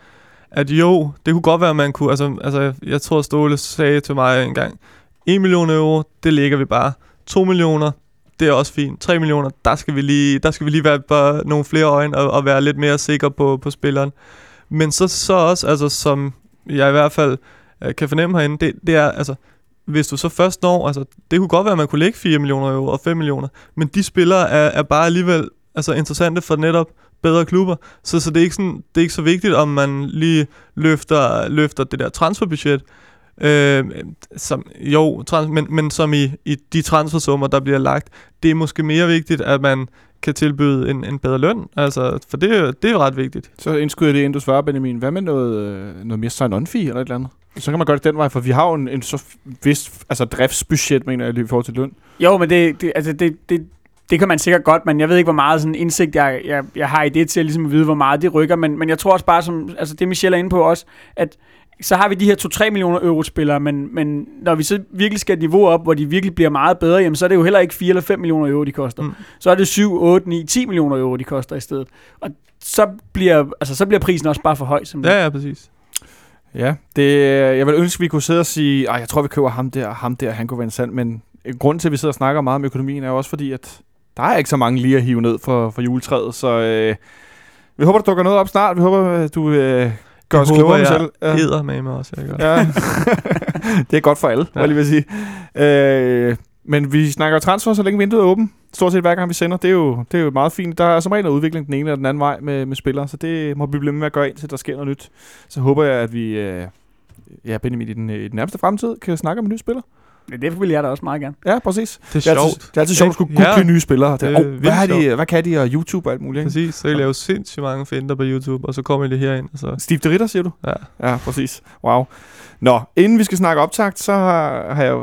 at jo, det kunne godt være, at man kunne, altså, altså jeg tror, Ståle sagde til mig en gang, 1 million euro, det ligger vi bare. 2 millioner, det er også fint. 3 millioner, der skal vi lige, der skal vi lige være bare nogle flere øjne og, og være lidt mere sikre på, på spilleren. Men så, så også, altså som jeg i hvert fald øh, kan fornemme herinde, det, det er, altså, hvis du så først når, altså det kunne godt være, at man kunne lægge 4 millioner euro og 5 millioner, men de spillere er, er bare alligevel altså interessante for netop bedre klubber, så, så det, er ikke sådan, det er ikke så vigtigt, om man lige løfter, løfter det der transferbudget, øh, som, jo, trans, men, men som i, i de transfersummer, der bliver lagt, det er måske mere vigtigt, at man kan tilbyde en, en bedre løn, altså, for det, er- det er ret vigtigt. Så indskyder jeg det, inden du svarer, Benjamin. Hvad med noget, øh, noget mere sign-on-fee eller et eller andet? Så kan man gøre det den vej, for vi har jo en, en så vis altså driftsbudget, mener jeg, i forhold til løn. Jo, men det, det, altså det, det, det kan man sikkert godt, men jeg ved ikke, hvor meget sådan indsigt, jeg, jeg, jeg har i det til at, ligesom at vide, hvor meget det rykker. Men, men jeg tror også bare, som altså det Michelle er inde på også, at så har vi de her 2-3 millioner euro spillere, men, men når vi så virkelig skal et niveau op, hvor de virkelig bliver meget bedre, jamen så er det jo heller ikke 4 eller 5 millioner euro, de koster. Mm. Så er det 7, 8, 9, 10 millioner euro, de koster i stedet. Og så bliver, altså, så bliver prisen også bare for høj. Som Ja, ja, præcis. Ja, det, jeg vil ønske, at vi kunne sidde og sige, Ej, jeg tror, vi køber ham der, og ham der, han kunne være interessant. Men grunden til, at vi sidder og snakker meget om økonomien, er jo også fordi, at der er ikke så mange lige at hive ned for, for juletræet. Så øh, vi håber, der dukker noget op snart. Vi håber, at du øh, gør os Jeg klogere håber, selv. jeg æder med mig også, jeg gør. Ja. det er godt for alle, ja. Ja. jeg lige vil sige. Øh, men vi snakker transfer, så længe vinduet er åbent. Stort set hver gang vi sender. Det er jo, det er jo meget fint. Der er som regel noget udvikling den ene eller den anden vej med, med spillere, så det må vi blive med at gøre indtil der sker noget nyt. Så håber jeg, at vi øh, ja, Benjamin, i den, i den nærmeste fremtid kan snakke om en ny spiller. Det vil jeg da også meget gerne. Ja, præcis. Det er Det er, altid, sjovt. det er altid sjovt at skulle google Ja. nye spillere. Det, Det oh, er hvad, har de, hvad kan de, og YouTube og alt muligt. Ikke? Præcis, så jeg laver sindssygt mange finder på YouTube, og så kommer det herind, og så... Steve de Ritter, siger du? Ja. Ja, præcis. Wow. Nå, inden vi skal snakke optakt, så har, har jeg,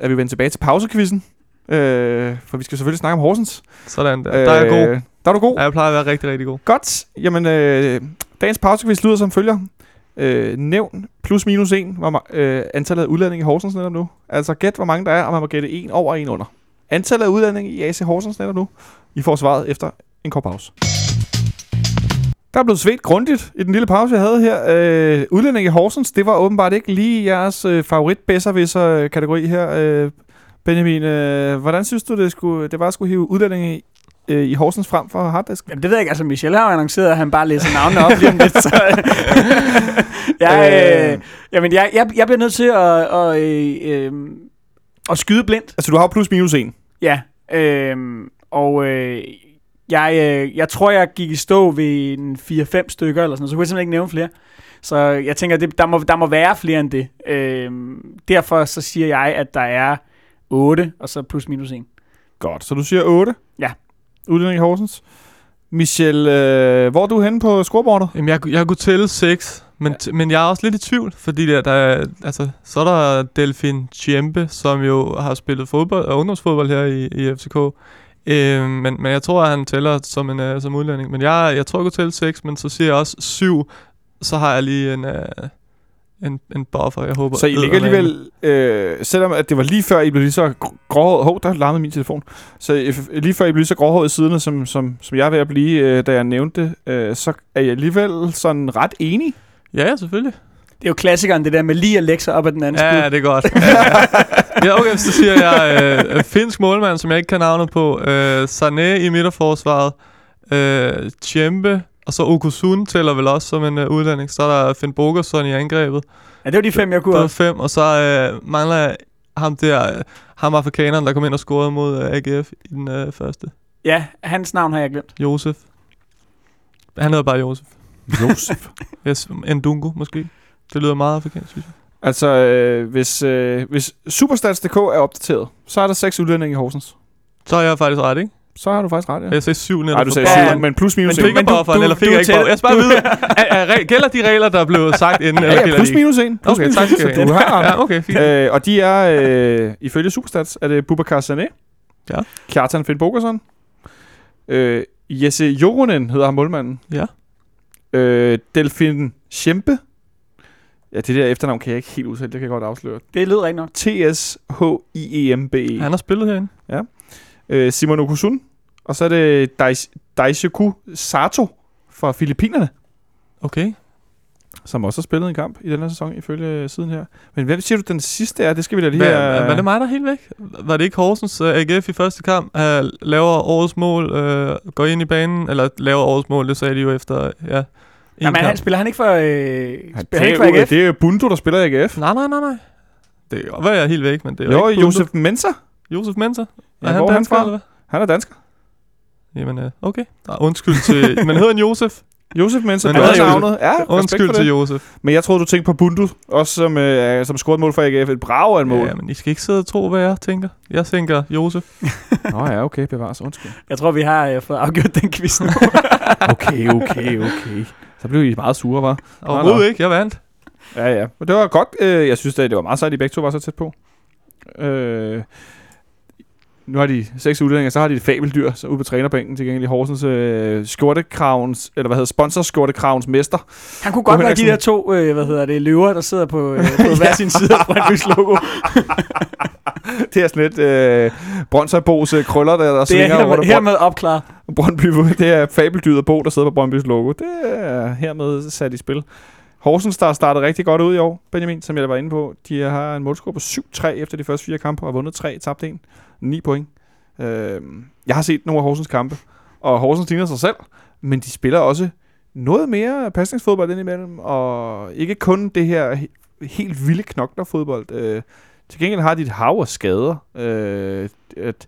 er vi vendt tilbage til pausekvisten. Øh, for vi skal selvfølgelig snakke om Horsens. Sådan der. Der er jeg god. Der er du god. Ja, jeg plejer at være rigtig, rigtig god. Godt. Jamen, øh, dagens pausekvist lyder som følger. Øh, nævn plus minus en hvor, øh, antallet af udlændinge i Horsens netop nu. Altså gæt, hvor mange der er, og man må gætte en over og en under. Antallet af udlændinge i AC Horsens netop nu. I får svaret efter en kort pause. Der er blevet svedt grundigt i den lille pause, jeg havde her. Øh, udlændinge i Horsens, det var åbenbart ikke lige jeres øh, favorit bedservisser øh, kategori her. Øh, Benjamin, øh, hvordan synes du, det, skulle, det var at skulle hive udlændinge i, øh, i Horsens frem for harddisk? Jamen, det ved jeg ikke. Altså, Michelle har jo annonceret, at han bare læser navnene op lige om lidt. Så, jeg, øh, jamen, jeg, jeg, jeg bliver nødt til at, og, øh, øh, at skyde blindt. Altså, du har plus minus en. Ja. Øh, og øh, jeg, øh, jeg tror, jeg gik i stå ved en 4-5 stykker, eller sådan så kunne jeg simpelthen ikke nævne flere. Så jeg tænker, det, der, må, der må være flere end det. Øh, derfor så siger jeg, at der er 8, og så plus minus 1. Godt, så du siger 8? Ja. Udlænding i Horsens. Michel, øh, hvor er du henne på scoreboardet? Jamen, jeg, jeg kunne tælle seks, men, ja. men jeg er også lidt i tvivl, fordi der, der er, altså, så er der Delfin Chiempe, som jo har spillet fodbold, og ungdomsfodbold her i, i FCK. Øh, men, men jeg tror, at han tæller som en uh, som udlænding. Men jeg, jeg tror, jeg kunne tælle seks, men så siger jeg også syv, så har jeg lige en, uh, en, en buffer, jeg håber. Så I ligger alligevel, øh, selvom at det var lige før I blev lige så gr- gråhåret, hov, der larmede min telefon, så lige før I blev lige så gråhåret i siderne, som, som, som jeg er ved at blive, øh, da jeg nævnte det, øh, så er jeg alligevel sådan ret enig. Ja, ja, selvfølgelig. Det er jo klassikeren, det der med lige at lægge sig op ad den anden Ja, skud. det er godt. ja, okay, så siger jeg øh, finsk målmand, som jeg ikke kan navnet på. Øh, Sané i midterforsvaret. Øh, Tjempe. Og så Okusun tæller vel også som en øh, udlænding. Så er der Finn Bogerson i angrebet. Ja, det var de fem, jeg kunne Det var fem. Og så øh, mangler jeg ham der, øh, ham afrikaneren, der kom ind og scorede mod øh, AGF i den øh, første. Ja, hans navn har jeg glemt. Josef. Han hedder bare Josef. Josef. Yes, Ndungu måske. Det lyder meget afrikansk, synes jeg. altså, øh, hvis, øh, hvis Superstats.dk er opdateret, så er der seks udlændinge i Horsens. Så er jeg faktisk ret, ikke? Så har du faktisk ret, ja. Jeg sagde syv netop. Nej, du sagde bufferen. syv, men plus minus Men en. fik jeg du- du- eller fik du jeg ikke? Jeg skal bare vide, er, er, gælder de regler, der er blevet sagt inden? Ja, eller ja, gælder plus minus en. Plus Okay, minus tak så I du have. har ret. Ja, okay, fint. Øh, og de er, øh, ifølge Superstats, er det Bubakar Sané. Ja. Kjartan Finn Bogerson. Øh, Jesse Joronen hedder ham målmanden. Ja. Øh, Delfin Schempe. Ja, det der efternavn kan jeg ikke helt udtale, det kan jeg godt afsløre. Det lød rigtig nok. T-S-H-I-E-M-B-E. Han har spillet herinde. Øh, Simon Okusun. Og så er det Dais- Daishoku Sato fra Filippinerne, Okay. som også har spillet en kamp i den her sæson, ifølge siden her. Men hvem siger du, den sidste er? Det skal vi da lige Hvad, have... var det mig, der er helt væk? Var det ikke Horsens uh, AGF i første kamp? Uh, laver årets mål, uh, går ind i banen, eller laver årets mål, det sagde de jo efter, ja, en Jamen, han kamp. spiller han ikke for, øh, Ja, spiller det, han ikke for AGF? det er jo Bundu, der spiller AGF. Nej, nej, nej, nej. Det kan være, jeg er helt væk, men det er Jo, ikke Josef Mensa. Josef Mensa? Ja, er han hvor er han dansker, fra? eller hvad? Han er dansker. Jamen, øh, okay. Nej, undskyld til... men hedder han Josef? Josef Mensa, Men er jo- navnet. Ja, Undskyld til. Josef. Men jeg troede, du tænkte på Bundu, også som, øh, som scorede mål for AGF. Et brag af et mål. Ja, men I skal ikke sidde og tro, hvad jeg tænker. Jeg tænker Josef. Nå ja, okay, bevares. Undskyld. Jeg tror, vi har øh, fået afgjort den quiz nu. Okay, okay, okay. Så blev I meget sure, var. Overhovedet ikke, jeg vandt. Ja, ja. Men det var godt. Øh, jeg synes, det det var meget sejt, at I begge to var så tæt på. Øh, nu har de seks udlændinge, så har de et fabeldyr så ude på trænerbænken til gengæld i Horsens øh, skjortekravens, eller hvad hedder sponsorskjortekravens mester. Han kunne godt være de der to, øh, hvad hedder det, løver, der sidder på, øh, på hver sin side af Brøndby's logo. Det er sådan lidt øh, Brøndshøjbos øh, krøller, der, der Det er svinger hermed, rundt om hermed opklaret. Brøndby. Det er fabeldyret Bo, der sidder på Brøndbys logo. Det er hermed sat i spil. Horsens, der startede rigtig godt ud i år, Benjamin, som jeg var inde på. De har en målscore på 7-3 efter de første fire kampe, og har vundet 3, tabt 1. 9 point. Øh, jeg har set nogle af Horsens kampe, og Horsens ligner sig selv, men de spiller også noget mere pasningsfodbold indimellem, og ikke kun det her he- helt vilde knoklerfodbold. Øh, til gengæld har de et hav af skader. Øh, at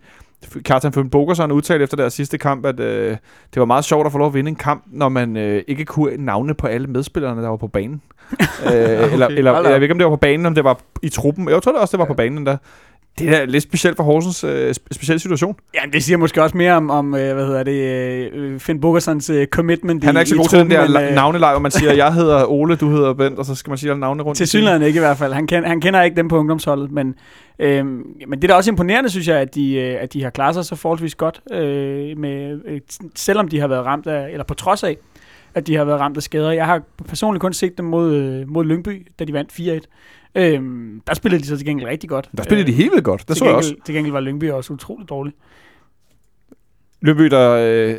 Kjartan Føn Bogerson udtalte efter deres sidste kamp, at øh, det var meget sjovt at få lov at vinde en kamp, når man øh, ikke kunne navne på alle medspillerne, der var på banen. øh, eller, eller, eller da jeg ved ikke, om det var på banen, om det var i truppen. Jeg tror det også, det var på banen der. Det er lidt specielt for Horsens øh, spe- speciel situation. Ja, det siger måske også mere om, om øh, hvad hedder det, øh, Finn Bogersons øh, commitment Han er i, ikke så god til den der men, øh, navneleg, hvor man siger, jeg hedder Ole, du hedder Bent, og så skal man sige alle navne rundt. Til synligheden ikke i hvert fald. Han, kend, han kender ikke dem på ungdomsholdet, men, øh, men det er da også imponerende, synes jeg, at de, øh, at de har klaret sig så forholdsvis godt, øh, med, øh, selvom de har været ramt af, eller på trods af, at de har været ramt af skader. Jeg har personligt kun set dem mod, øh, mod Lyngby, da de vandt 4-1. Øhm, der spillede de så til gengæld rigtig godt. Der spillede de helt vildt godt. Det så jeg gengæld, også. Til gengæld var Lyngby også utroligt dårlig. Løbby, der,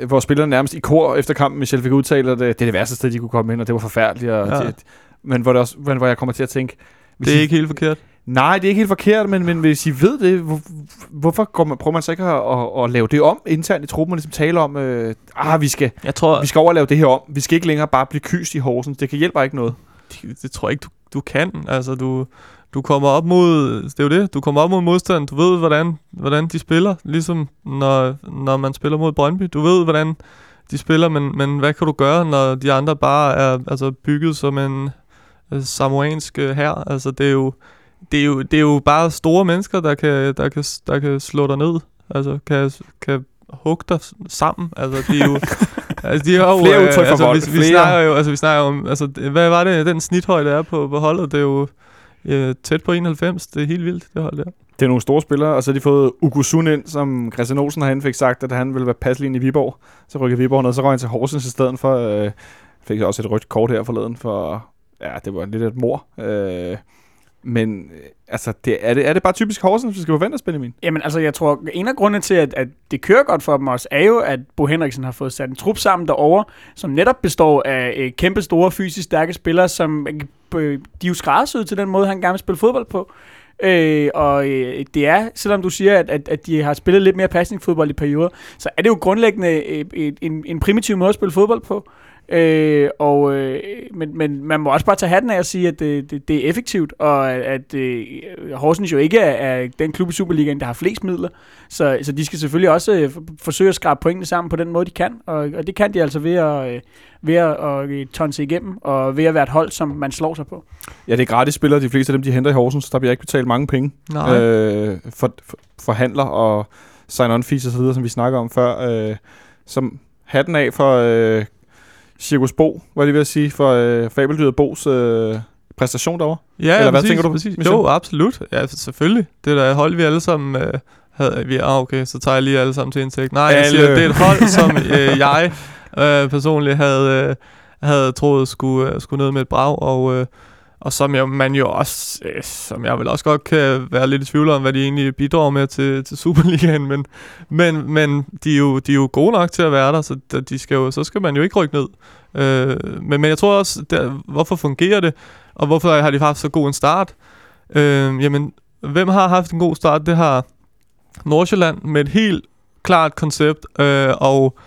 øh, hvor spillerne nærmest i kor efter kampen, Michel fik udtalt, at øh, det er det værste sted, de kunne komme ind, og det var forfærdeligt. Og Ja. det, men, hvor det også, men hvor jeg kommer til at tænke... hvis Det er I- ikke helt forkert. Nej, det er ikke helt forkert, men, men hvis I ved det, hvor, hvorfor går man, prøver man så ikke at, at, at, lave det om internt i truppen, og ligesom tale om, øh, ah, vi skal, Jeg tror, vi skal over og lave det her om. Vi skal ikke længere bare blive kyst i Horsens. Det kan hjælpe ikke noget. det, det tror jeg ikke, du, du kan. Altså, du, du kommer op mod, det er jo det, du kommer op mod modstanden, du ved, hvordan, hvordan de spiller, ligesom når, når man spiller mod Brøndby. Du ved, hvordan de spiller, men, men hvad kan du gøre, når de andre bare er altså, bygget som en øh, samoansk øh, her? Altså, det er jo, det er jo, det er jo bare store mennesker, der kan, der kan, der kan slå dig ned. Altså, kan, kan hugge dig sammen. Altså, de er jo... altså, de har jo, Flere øh, udtryk for altså, vold. Vi, vi Flere. snakker jo, altså, vi snakker om, altså, hvad var det, den snithøjde er på, på holdet? Det er jo øh, tæt på 91. Det er helt vildt, det hold der. Det er nogle store spillere, og så har de fået Ugusun ind, som Christian Olsen herinde fik sagt, at han ville være passelig ind i Viborg. Så rykker Viborg ned, så røg han til Horsens i stedet for. Øh, fik også et rødt kort her forleden for, ja, det var lidt et mor. Øh, men altså, det, er, det, er det bare typisk Horsens, hvis vi skal forvente os, Benjamin? Jamen altså, jeg tror, en af grundene til, at, at det kører godt for dem også, er jo, at Bo Henriksen har fået sat en trup sammen derovre, som netop består af øh, kæmpe store, fysisk stærke spillere, som øh, de er jo skræddersyet til den måde, han gerne vil spille fodbold på. Øh, og øh, det er, selvom du siger, at, at, at de har spillet lidt mere passningsfodbold i perioder, så er det jo grundlæggende øh, en, en primitiv måde at spille fodbold på. Øh, og, øh, men, men man må også bare tage hatten af og sige, at det, det, det er effektivt, og at, at øh, Horsens jo ikke er, er den klub i Superligaen, der har flest midler. Så, så de skal selvfølgelig også øh, forsøge at skrabe pointene sammen på den måde, de kan. Og, og det kan de altså ved at, øh, ved at, at øh, tonse igennem, og ved at være et hold, som man slår sig på. Ja, det er gratis spillere, de fleste af dem, de henter i Horsens. Der bliver ikke betalt mange penge. Nej. øh, for, for, for handler og sign-on fees og så videre, som vi snakker om før. Øh, som hatten af for øh, Cirkus Bo, var det ved at sige, for øh, Fabeldyret Bos øh, præstation derovre. Ja, Eller hvad præcis, tænker du, Præcis. Michel? Jo, absolut. Ja, selvfølgelig. Det er da et hold, vi alle sammen øh, havde. Vi, ah, okay, så tager jeg lige alle sammen til indtægt. Nej, jeg siger, det er et hold, som øh, jeg øh, personligt havde, øh, havde troet skulle, øh, skulle ned med et brag, og, øh, og som jeg, man jo også, øh, som jeg vel også godt kan være lidt i tvivl om, hvad de egentlig bidrager med til, til Superligaen, men, men, men de, er jo, de er jo gode nok til at være der, så de- skal jo, så skal man jo ikke rykke ned. Øh, men, men jeg tror også, der, hvorfor fungerer det, og hvorfor har de haft så god en start? Øh, jamen, hvem har haft en god start? Det har Nordsjælland med et helt klart koncept, øh, og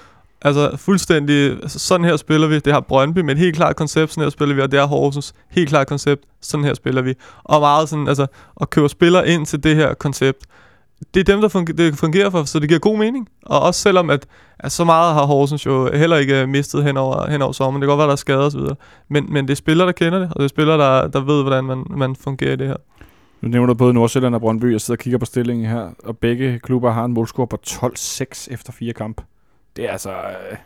Altså fuldstændig, altså, sådan her spiller vi. Det har Brøndby med et helt klart koncept, sådan her spiller vi, og det har Horsens helt klart koncept, sådan her spiller vi. Og meget sådan, altså, at købe spillere ind til det her koncept. Det er dem, der fungerer, det fungerer for, så det giver god mening. Og også selvom, at, at så meget har Horsens jo heller ikke øh, mistet hen over, hen over sommeren. Det kan godt være, der er skader osv. Men, men det er spillere, der kender det, og det er spillere, der, der ved, hvordan man, man fungerer i det her. Nu nævner du både Nordsjælland og Brøndby. Jeg sidder og kigger på stillingen her, og begge klubber har en målscore på 12-6 efter fire kampe. Det er altså... øh,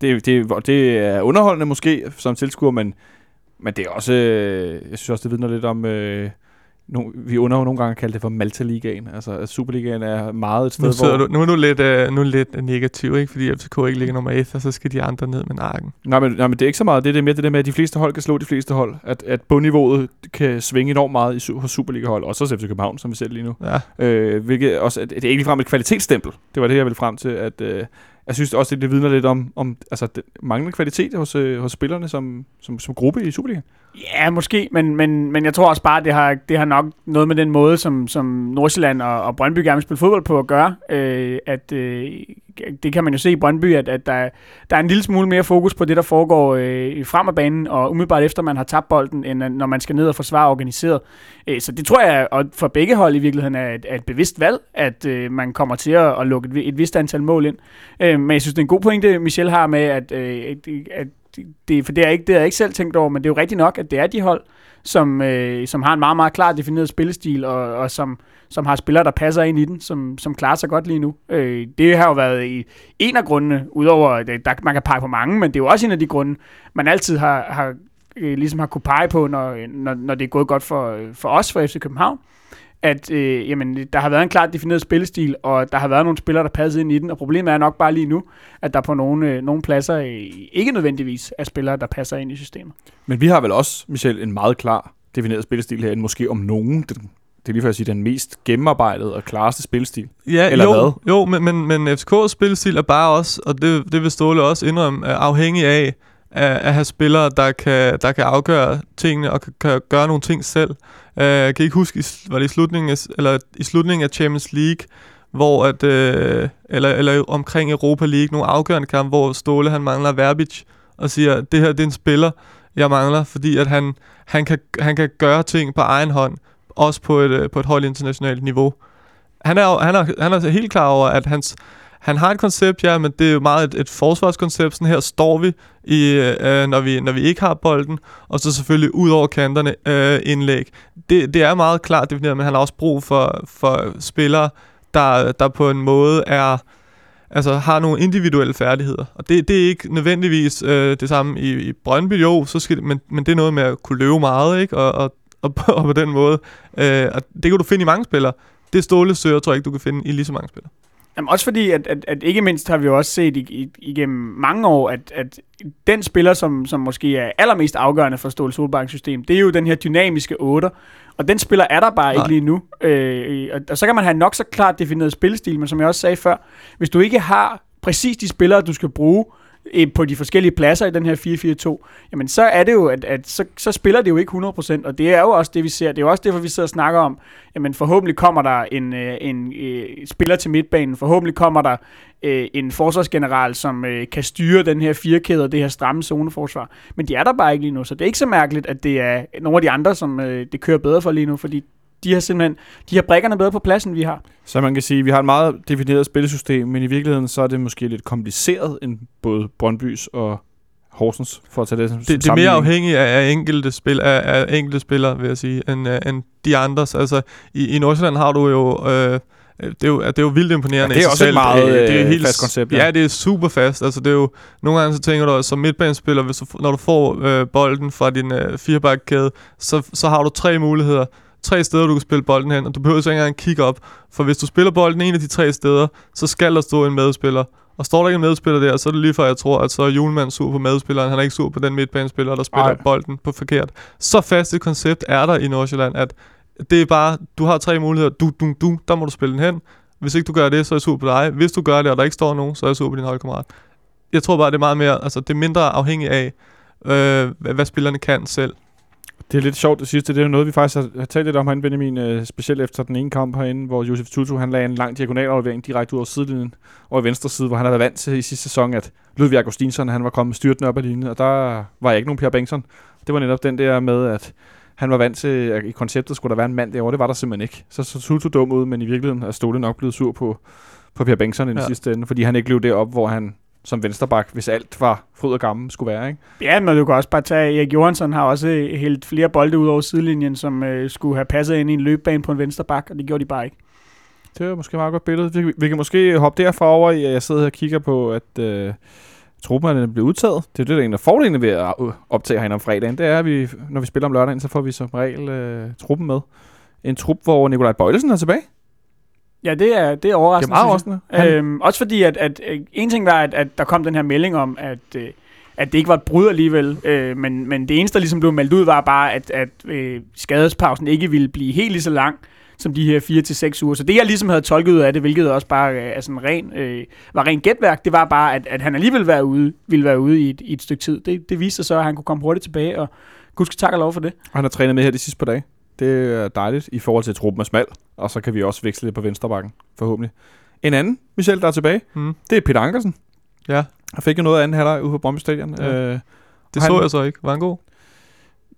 Det, det, det er underholdende måske som tilskuer, men, men det er også... øh, Jeg synes også, det vidner lidt om... Øh, no, vi under nogle gange kalde det for Malta-ligaen. Altså, Superligaen er meget et sted, Nu, hvor... du, nu er du lidt, øh, nu er lidt negativ, ikke? fordi FCK ikke ligger nummer 1, og så skal de andre ned med nakken. Nej men, nej, men det er ikke så meget. Det er det mere det der med, at de fleste hold kan slå de fleste hold. At, at bundniveauet kan svinge enormt meget i, hos Superliga-hold. Også hos FC København, som vi ser lige nu. Ja. Øh, hvilket også, det er ikke ligefrem et kvalitetsstempel. Det var det, jeg ville frem til. At, øh, jeg synes også, det, det vidner lidt om, om altså, det, manglende kvalitet hos, øh, hos spillerne som, som, som gruppe i Superligaen. Ja, måske, men, men, men jeg tror også bare, det har, det har nok noget med den måde, som, som Nordsjælland og, og Brøndby gerne vil spille fodbold på at gøre. Øh, at, øh, det kan man jo se i Brøndby, at, at der, der er en lille smule mere fokus på det, der foregår øh, frem af banen, og umiddelbart efter man har tabt bolden, end øh, når man skal ned og forsvare organiseret. Øh, så det tror jeg, og for begge hold i virkeligheden, er et, er et bevidst valg, at øh, man kommer til at, at lukke et, et vist antal mål ind. Øh, men jeg synes, det er en god pointe, Michel har med, at, øh, at, det, for det er ikke det har jeg ikke selv tænkt over, men det er jo rigtigt nok, at det er de hold, som, øh, som har en meget, meget klar defineret spillestil, og, og som, som har spillere, der passer ind i den, som, som klarer sig godt lige nu. Øh, det har jo været en af grundene, udover at øh, der, man kan pege på mange, men det er jo også en af de grunde, man altid har, har øh, ligesom har kunne pege på, når, øh, når, når det er gået godt for, øh, for os, for FC København, at øh, jamen, der har været en klart defineret spillestil, og der har været nogle spillere, der passede ind i den, og problemet er nok bare lige nu, at der på nogle, øh, nogle pladser øh, ikke nødvendigvis er spillere, der passer ind i systemet. Men vi har vel også, Michel, en meget klar defineret spillestil herinde. Måske om nogen. Den, det er lige for at sige, den mest gennemarbejdede og klareste spillestil. Ja, Eller jo, hvad? Jo, men, men, men FCK's spilstil er bare også, og det, det vil Ståle også indrømme, er afhængig af at, at have spillere, der kan, der kan afgøre tingene og kan, kan gøre nogle ting selv. Uh, jeg kan ikke huske, var det i slutningen af, eller i slutningen af Champions League, hvor at, uh, eller, eller omkring Europa League, nogle afgørende kampe, hvor Ståle han mangler Verbic, og siger, det her det er en spiller, jeg mangler, fordi at han, han, kan, han kan gøre ting på egen hånd, også på et, øh, på et højt internationalt niveau. Han er, han, er, han er helt klar over, at hans, han har et koncept, ja, men det er jo meget et, et forsvarskoncept. Sådan her står vi, i, øh, øh, når vi, når vi ikke har bolden, og så selvfølgelig ud over kanterne øh, indlæg. Det, det er meget klart defineret, men han har også brug for, for spillere, der, der på en måde er altså har nogle individuelle færdigheder. Og det, det er ikke nødvendigvis øh, det samme i, i Brøndby, jo, så skal det, men, men det er noget med at kunne løbe meget, ikke? Og, og, og, på, og på den måde. Øh, og det kan du finde i mange spillere. Det Ståle søger, tror jeg ikke, du kan finde i lige så mange spillere. Jamen også fordi, at, at, at ikke mindst har vi jo også set i, i, igennem mange år, at, at den spiller, som, som måske er allermest afgørende for Ståle Solbakkens system, det er jo den her dynamiske 8. Og den spiller er der bare Nej. ikke lige nu. Øh, og, og så kan man have nok så klart defineret spillestil, men som jeg også sagde før, hvis du ikke har præcis de spillere, du skal bruge øh, på de forskellige pladser i den her 4-4-2, jamen så er det jo, at, at så, så spiller det jo ikke 100%, og det er jo også det, vi ser. Det er jo også derfor, vi sidder og snakker om, jamen forhåbentlig kommer der en, øh, en, en spiller til midtbanen, forhåbentlig kommer der øh, en forsvarsgeneral, som øh, kan styre den her firkæde og det her stramme zoneforsvar. Men de er der bare ikke lige nu, så det er ikke så mærkeligt, at det er nogle af de andre, som øh, det kører bedre for lige nu, fordi de har simpelthen, de har brækkerne bedre på pladsen, vi har. Så man kan sige, at vi har et meget defineret spillesystem, men i virkeligheden så er det måske lidt kompliceret end både Brøndbys og Horsens, for at tage det som Det, det er mere afhængigt af, af enkelte, spil, af, af enkelte spillere, vil jeg sige, end, uh, end de andres. Altså, i, i Nordsjælland har du jo... Øh, det er, jo, det er jo vildt imponerende Ja, det er også et selv. meget, det er øh, helt, fast koncept, ja. Ja. det er super fast. Altså, det er jo, nogle gange så tænker du, at som midtbanespiller, hvis du, når du får øh, bolden fra din øh, firebakkæde, så, så har du tre muligheder. Tre steder, du kan spille bolden hen, og du behøver så ikke engang kigge op. For hvis du spiller bolden en af de tre steder, så skal der stå en medspiller. Og står der ikke en medspiller der, så er det lige før, jeg tror, at så er Julemand sur på medspilleren. Han er ikke sur på den midtbanespiller, der spiller. Ej. bolden på forkert. Så fast et koncept er der i Nordsjælland, at det er bare, du har tre muligheder. Du, du, du, der må du spille den hen. Hvis ikke du gør det, så er jeg sur på dig. Hvis du gør det, og der ikke står nogen, så er jeg sur på din holdkammerat. Jeg tror bare, det er meget mere, altså det er mindre afhængigt af, øh, hvad, hvad spillerne kan selv. Det er lidt sjovt det sidste. Det er jo noget, vi faktisk har, har talt lidt om herinde, Benjamin. Øh, specielt efter den ene kamp herinde, hvor Josef Tutu han lagde en lang diagonalaflevering direkte ud over sidelinjen over i venstre side, hvor han har været vant til i sidste sæson, at Ludvig Augustinsson han var kommet styrtende op ad linjen, og der var jeg ikke nogen Per Bengtsson. Det var netop den der med, at han var vant til, at i konceptet skulle der være en mand derovre. Det var der simpelthen ikke. Så så Tutu dum ud, men i virkeligheden er Ståle nok blevet sur på, på Per Bengtsson i den Ja. sidste ende, fordi han ikke blev derop, hvor han som vensterbak, hvis alt var fryd og gammel, skulle være. Ikke? Ja, men du kan også bare tage, Erik Johansson har også øh, hældt flere bolde ud over sidelinjen, som øh, skulle have passet ind i en løbebane på en venstre bak, og det gjorde de bare ikke. Det er måske et meget godt billede. Vi, vi kan måske hoppe derfra over i, at jeg sidder her og kigger på, at øh, truppen er blevet udtaget. Det er det, der er en af fordelene ved at optage herinde om fredagen. Det er, at vi, når vi spiller om lørdagen, så får vi som regel øh, truppen med. En trup, hvor Nikolaj Bøjlesen er tilbage. Ja, det er, det er Det er overraskende. meget overraskende. Han, Øhm, også fordi, at, at øh, en ting var, at, at der kom den her melding om, at, øh, at det ikke var et brud alligevel, øh, men, men det eneste, der ligesom blev meldt ud, var bare, at, at øh, skadespausen ikke ville blive helt lige så lang som de her 4 til seks uger. Så det, jeg ligesom havde tolket ud af det, hvilket også bare øh, er sådan ren, øh, var ren gætværk, det var bare, at, at han alligevel være ude, ville være ude i et, i et stykke tid. Det, det viste sig så, at han kunne komme hurtigt tilbage, og gud skal tak og lov for det. han har trænet med her de sidste par dage. Det er dejligt i forhold til, at truppen er smal. Og så kan vi også veksle lidt på venstrebakken, forhåbentlig. En anden, Michel, der er tilbage, Mm. det er Peter Ankersen. Ja, Han fik jo noget af anden halvleg ude på Brøndby Stadion. Ja. Øh, det Han- så jeg så ikke. Var han god?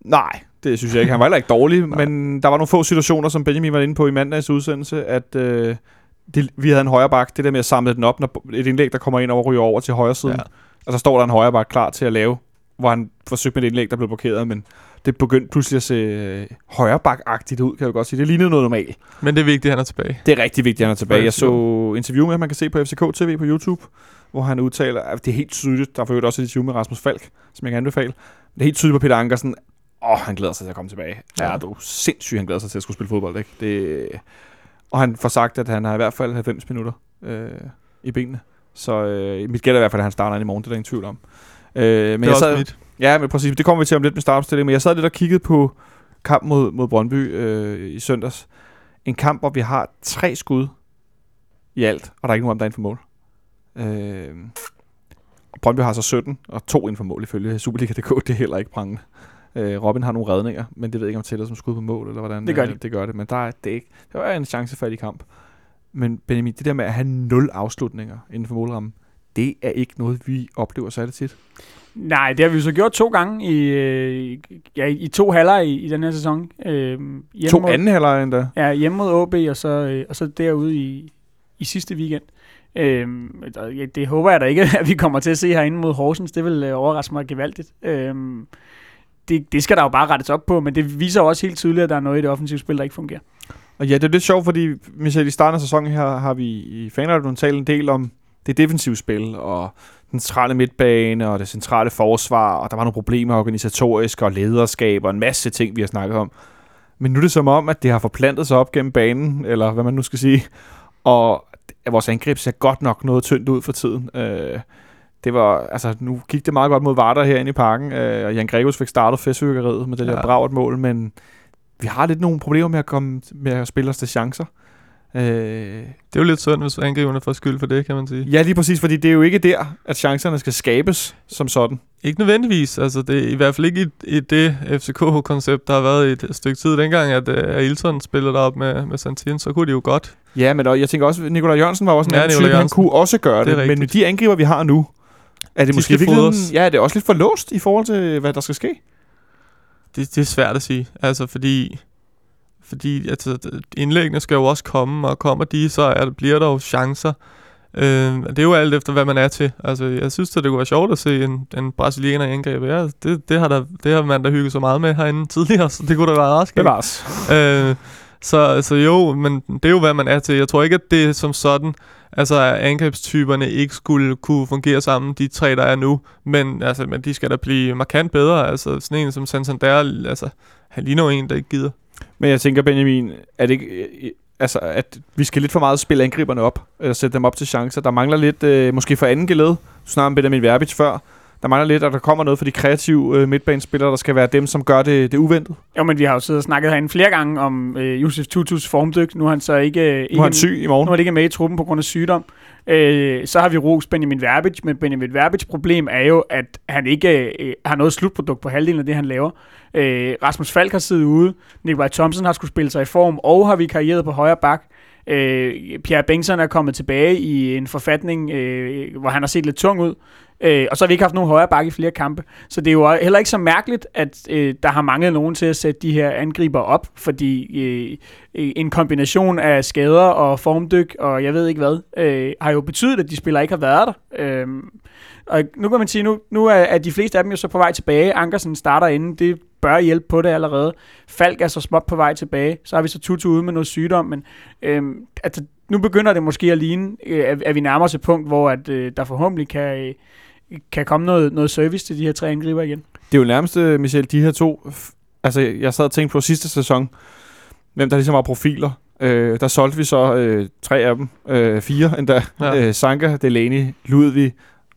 Nej, det synes jeg ikke. Han var heller ikke dårlig, men der var nogle få situationer, som Benjamin var inde på i mandags udsendelse, at øh, det, vi havde en højre bak. Det der med at samle den op, når et indlæg, der kommer ind over, ryger over til højre siden. Ja. Ja. Og så står der en højre bak klar til at lave, hvor han forsøgte med et indlæg, der blev blokeret, men det begyndte pludselig at se øh, højre bak-agtigt ud, kan jeg godt sige. Det lignede noget normalt. Men det er vigtigt, at han er tilbage. Det er rigtig vigtigt, at han er tilbage. Jeg så interview med, ham, man kan se på FCK TV på YouTube, hvor han udtaler, at det er helt tydeligt, der er for øvrigt også et interview med Rasmus Falk, som jeg kan anbefale. Det er helt tydeligt på Peter Ankersen, åh, han glæder sig til at komme tilbage. Ja, Ja. du er sindssyg, han glæder sig til at skulle spille fodbold, ikke? Det, og han får sagt, at han har i hvert fald 90 minutter øh, i benene. Så øh, mit gæt er i hvert fald, at han starter ind i morgen, det er der ingen tvivl om. Øh, men det er jeg også sad, mit. Ja, men præcis. Det kommer vi til om lidt med startopstilling. Men jeg sad lidt og kiggede på kamp mod, mod Brøndby øh, i søndags. En kamp, hvor vi har tre skud i alt, og der er ikke nogen der er inden for mål. Øh, Brøndby har så 17, og to inden for mål ifølge Superliga.dk. Det er heller ikke prangende. Øh, Robin har nogle redninger, men det ved jeg ikke, om tæller som skud på mål, eller hvordan Det gør øh, de. det gør det. Men der er, det, er ikke, det var en chancefattig kamp. Men Benjamin, det der med at have nul afslutninger inden for målrammen, det er ikke noget, vi oplever særligt tit. Nej, det har vi jo så gjort to gange i, øh, ja, i to halvleg i, i den her sæson. Øh, To mod- anden halvleg endda. Ja, hjemme mod AB, og så, øh, og så derude i, i sidste weekend. Ja, det håber jeg da ikke, at vi kommer til at se herinde mod Horsens. Det vil øh, overraske mig gevaldigt. Øhm, det, det skal der jo bare rettes op på, men det viser også helt tydeligt, at der er noget i det offensive spil, der ikke fungerer. Og ja, det er lidt sjovt, fordi Michel, i starten af sæsonen her har vi i fanradioen talt en del om det defensive spil, og den centrale midtbane, og det centrale forsvar, og der var nogle problemer organisatorisk, og lederskab, og en masse ting, vi har snakket om. Men nu er det som om, at det har forplantet sig op gennem banen, eller hvad man nu skal sige, og at vores angreb ser godt nok noget tyndt ud for tiden. Øh, det var, altså, nu gik det meget godt mod Varder herinde i parken, øh, og Jan Gregus fik startet festfyrkeriet med det ja. der Ja. braget mål, men vi har lidt nogle problemer med at komme med at spille os til chancer. Øh, Det er jo lidt synd, hvis angriberne får skyld for det, kan man sige. ja, lige præcis, fordi det er jo ikke der, at chancerne skal skabes som sådan. Ikke nødvendigvis. Altså, det er i hvert fald ikke i, i det FCK-koncept, der har været i et stykke tid. Dengang, at uh, Ailton spillede derop med, med Santin, så kunne de jo godt. Ja, men og jeg tænker også, at Nikolaj Jørgensen var også en Ja, anden type, han kunne også gøre Det det. det men med de angriber, vi har nu, er det De måske fodres. ja, det er også lidt for låst i forhold til, hvad der skal ske. Det, det er svært at sige. Altså, fordi, fordi altså, indlæggene skal jo også komme, og kommer de, så er, bliver der jo chancer. Øh, det er jo alt efter, hvad man er til. Altså, jeg synes, at det kunne være sjovt at se en, en brasilianer i angreb. Ja, det, det, har der, det har man da hygget så meget med herinde tidligere, så det kunne da være ret skægt. Bevares. øh, så, så jo, men det er jo, hvad man er til. Jeg tror ikke, at det er som sådan, altså at angrebstyperne ikke skulle kunne fungere sammen, de tre, der er nu. Men, altså, men de skal da blive markant bedre. Altså sådan en som Santander, altså, han ligner jo en, der ikke gider. Men jeg tænker, Benjamin, er det ikke, øh, øh, altså, at vi skal lidt for meget spille angriberne op, og sætte dem op til chancer. Der mangler lidt, øh, måske for anden geled, du om Benjamin Verbitz før, der mangler lidt, at der kommer noget for de kreative øh, midtbanespillere, der skal være dem, som gør det, det uventet. Jo, men vi har jo siddet og snakket herinde flere gange om øh, Josef Tutus formdyk. Nu er han så ikke, øh, ikke, Nu er han syg i morgen. nu er det ikke med i truppen på grund af sygdom. Øh, så har vi rost Benjamin Verbic, men Benjamin Verbic problem er jo, at han ikke øh, har noget slutprodukt på halvdelen af det, han laver. Øh, Rasmus Falk har siddet ude, Nikolaj Thomsen har skulle spille sig i form, og har vi karrieret på højre bak. Øh, Pierre Bengtsson er kommet tilbage i en forfatning, øh, hvor han har set lidt tung ud. Øh, og så har vi ikke haft nogen højre bakke i flere kampe. Så det er jo heller ikke så mærkeligt, at øh, der har manglet nogen til at sætte de her angriber op, fordi øh, øh en kombination af skader og formdyk og jeg ved ikke hvad, øh, har jo betydet, at de spillere ikke har været der. Øh, og nu kan man sige, nu, nu er, er de fleste af dem jo så på vej tilbage. Ankersen starter inden, det bør hjælpe på det allerede. Falk er så småt på vej tilbage. Så har vi så Tutu ude med noget sygdom, men øh, altså, nu begynder det måske at ligne, øh, at, at vi nærmer os et punkt, hvor at, øh, der forhåbentlig kan, øh, kan komme noget, noget service til de her tre angriber igen. Det er jo nærmest, øh, Michel, de her to... Altså, jeg sad og tænkte på sidste sæson, hvem der ligesom var profiler. Øh, der solgte vi så øh, tre af dem. Øh, fire endda. Ja. Øh, Sanka, Delaney, Ludvig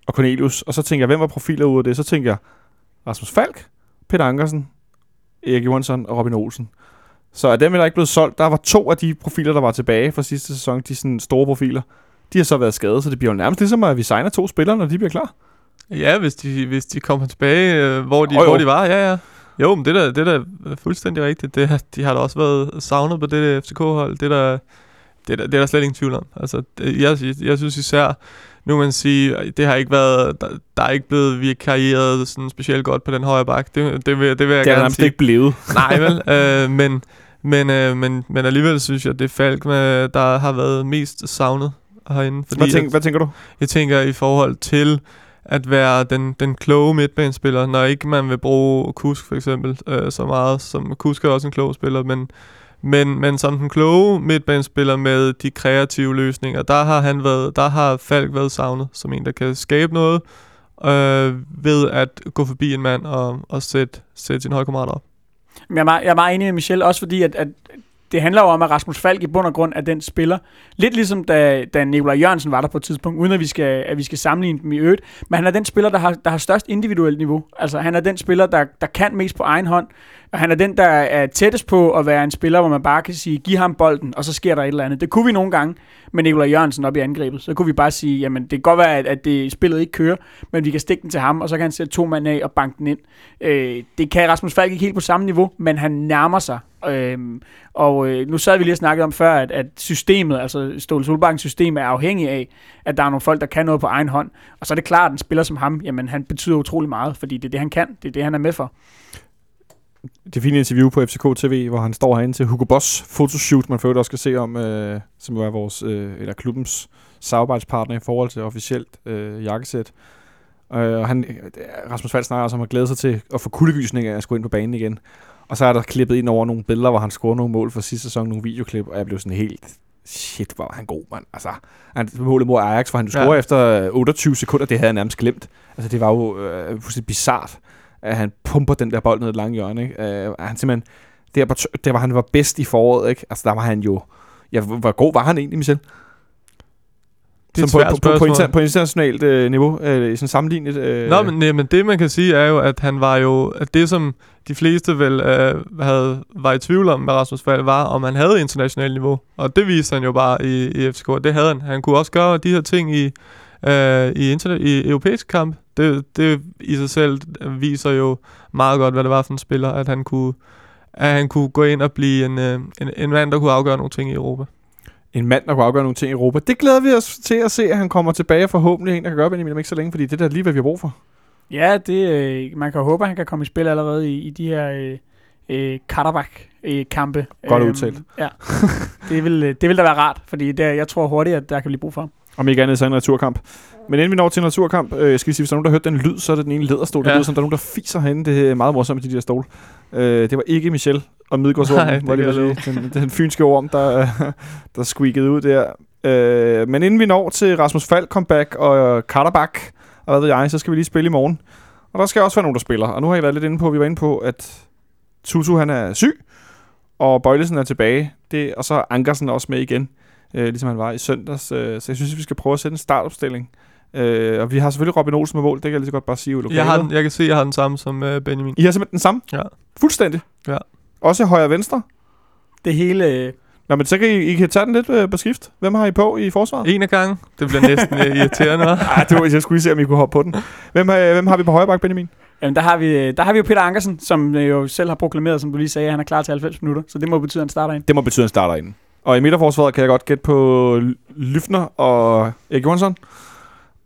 og Cornelius. Og så tænker jeg, hvem var profiler ud af det? Så tænker jeg, Rasmus Falk, Peter Ankersen, Erik Johansson og Robin Olsen. Så af dem er der ikke blevet solgt. Der var to af de profiler, der var tilbage fra sidste sæson, de sådan store profiler. De har så været skadet, så det bliver jo nærmest ligesom, at vi signer to spillere, når de bliver klar. Ja, hvis de, hvis de kommer tilbage, øh, hvor, de, oh, hvor de var, ja, ja. Jo, men det er det er fuldstændig rigtigt. Det, de har da også været savnet på det FCK-hold. Det er der, det er der, det er der slet ingen tvivl om. Altså, det, jeg, jeg synes især, nu man sige, det har ikke været, der, der er ikke blevet vi karrieret sådan specielt godt på den højre bak. Det, det, vil, det vil jeg det gerne sige. Det er ikke blevet. Nej, vel? øh, men, men, øh, men, men alligevel synes jeg, det er Falk, med, der har været mest savnet herinde. Fordi hvad, tænker, at, hvad tænker du? Jeg tænker i forhold til at være den, den kloge midtbanespiller, når ikke man vil bruge Kusk for eksempel øh, så meget, som Kusk er også en klog spiller, men, men, men som den kloge midtbanespiller med de kreative løsninger, der har han været, der har Falk været savnet som en, der kan skabe noget øh, ved at gå forbi en mand og, og sætte, sætte sin holdkammerat op. Jeg er, meget, jeg er meget enig med Michel, også fordi at, at det handler jo om, at Rasmus Falk i bund og grund er den spiller. Lidt ligesom da, da Nikolaj Jørgensen var der på et tidspunkt, uden at vi skal, at vi skal sammenligne dem i øvrigt. Men han er den spiller, der har, der har størst individuelt niveau. Altså han er den spiller, der, der kan mest på egen hånd. Og han er den, der er tættest på at være en spiller, hvor man bare kan sige, giv ham bolden, og så sker der et eller andet. Det kunne vi nogle gange med Nikolaj Jørgensen op i angrebet. Så kunne vi bare sige, jamen det kan godt være, at, at det spillet ikke kører, men vi kan stikke den til ham, og så kan han sætte to mand af og banke den ind. Øh, det kan Rasmus Falk ikke helt på samme niveau, men han nærmer sig. Øh, og øh, nu sad vi lige og snakkede om før, at, at systemet, altså Ståle Solbakkens system, er afhængig af, at der er nogle folk, der kan noget på egen hånd. Og så er det klart, at en spiller som ham, jamen han betyder utrolig meget, fordi det er det, han kan. Det er det, han er med for det fine interview på FCK TV, hvor han står herinde til Hugo Boss fotoshoot, man føler også skal se om, øh, som jo er vores, øh, eller klubbens samarbejdspartner i forhold til officielt øh, jakkesæt. Øh, og han, Rasmus Falk snakker også om at glæde sig til at få kuldegysning af at skulle ind på banen igen. Og så er der klippet ind over nogle billeder, hvor han scorer nogle mål for sidste sæson, nogle videoklip, og jeg blev sådan helt, shit, hvor var han god, mand. Altså, han målet mod Ajax, hvor han scorer ja. efter 28 sekunder, det havde jeg nærmest glemt. Altså, det var jo øh, fuldstændig bizart at han pumper den der bold ned i et langt hjørne. Ikke? Uh, han simpelthen, der, var, der var han var bedst i foråret, ikke? Altså, der var han jo... Ja, hvor god var han egentlig, Michel? Det er Som på, på, på, inter, på internationalt øh, niveau, øh, sådan sammenlignet. Øh. Nå, men, nej, men det man kan sige er jo, at han var jo, at det som de fleste vel øh, havde, var i tvivl om med Rasmus Falk, var, om han havde internationalt niveau. Og det viste han jo bare i, i FCK. Det havde han. Han kunne også gøre de her ting i, øh, i, internet, i europæisk kamp. Det, det i sig selv viser jo meget godt, hvad det var for en spiller, at han kunne, at han kunne gå ind og blive en, øh, en, en mand, der kunne afgøre nogle ting i Europa. En mand, der kunne afgøre nogle ting i Europa. Det glæder vi os til at se, at han kommer tilbage, forhåbentlig en, der kan gøre Benjamin ikke så længe, fordi det er lige, hvad vi har brug for. Ja, det, øh, man kan håbe, at han kan komme i spil allerede i, i de her øh, øh, Karabakh-kampe. Godt øhm, udtalt. ja, det vil, det vil da være rart, fordi det, jeg tror hurtigt, at der kan blive brug for ham. Om ikke andet så en returkamp. Men inden vi når til en returkamp, øh, skal vi sige, hvis der er nogen, der har hørt den lyd, så er det den ene lederstol. Ja. Det lyder som, der er nogen, der fiser herinde. Det er meget morsomt med de der stole. Øh, det var ikke Michel og Midgårdsorm, var det sige. Den, den fynske orm, der, der squeakede ud der. Øh, men inden vi når til Rasmus Falk comeback og Karterbak, og hvad ved jeg, så skal vi lige spille i morgen. Og der skal også være nogen, der spiller. Og nu har jeg været lidt inde på, vi var inde på, at Tutu han er syg, og Bøjlesen er tilbage. Det, og så er Ankersen også med igen øh, ligesom han var i søndags. Øh, så jeg synes, at vi skal prøve at sætte en startopstilling. Øh, og vi har selvfølgelig Robin Olsen med mål, det kan jeg lige så godt bare sige. Jeg, har den, jeg kan se, at jeg har den samme som øh, Benjamin. I har simpelthen den samme? Ja. Fuldstændig? Ja. Også højre og venstre? Det hele... Øh, Nå, men så kan I, I kan tage den lidt øh, på skift. Hvem har I på i forsvaret? En af gangen. Det bliver næsten øh, irriterende, hva'? Ah, det var, jeg skulle lige se, om I kunne hoppe på den. Hvem, har, hvem har vi på højre bak, Benjamin? Jamen, der har, vi, der har vi jo Peter Ankersen, som øh, jo selv har proklameret, som du lige sagde, at han er klar til 90 minutter. Så det må betyde, at han starter ind. Det må betyde, at han starter inden. Og i midterforsvaret kan jeg godt gætte på Lyfner og Erik Johansson.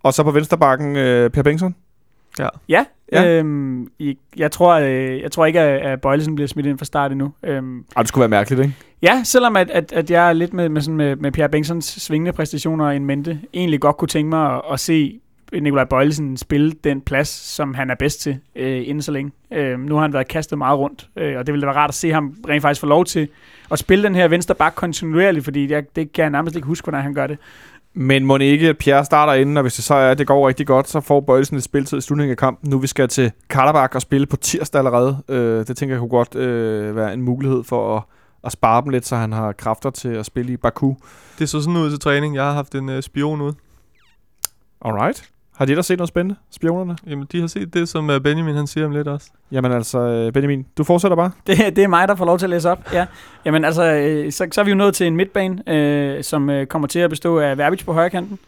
Og så på vensterbakken øh, Per Bengtsson. Ja, Ja. ja. Øhm, jeg, tror, øh, jeg tror ikke, at, at Bøjlesen bliver smidt ind fra start endnu. Øhm, Ej, det skulle være mærkeligt, ikke? ja, selvom at, at, at jeg er lidt med, med, sådan med, med Pierre Bengtsons svingende præstationer i en mente, egentlig godt kunne tænke mig at, at se Nikolaj Bøjlesen spille den plads, som han er bedst til øh, inden så længe. Øh, nu har han været kastet meget rundt, øh, og det ville da være rart at se ham rent faktisk få lov til at spille den her venstre bak kontinuerligt, fordi jeg, det kan jeg nærmest ikke huske, hvordan han gør det. Men må ikke, at Pierre starter inden, og hvis det så er, at det går rigtig godt, så får Bøjelsen et spiltid i slutningen af kampen. Nu vi skal til Karabak og spille på tirsdag allerede. Øh, det tænker jeg kunne godt øh, være en mulighed for at, at spare dem lidt, så han har kræfter til at spille i Baku. Det så sådan ud til træning. Jeg har haft en øh, spion ud. Alright. Har de der set noget spændende, spionerne? Jamen, de har set det, som øh, Benjamin han siger om lidt også. Jamen altså, øh, Benjamin, du fortsætter bare. Det, det er mig, der får lov til at læse op. Ja. Jamen altså, øh, så, så er vi jo nået til en midtbane, øh, som kommer til at bestå af Verbic på højre kanten,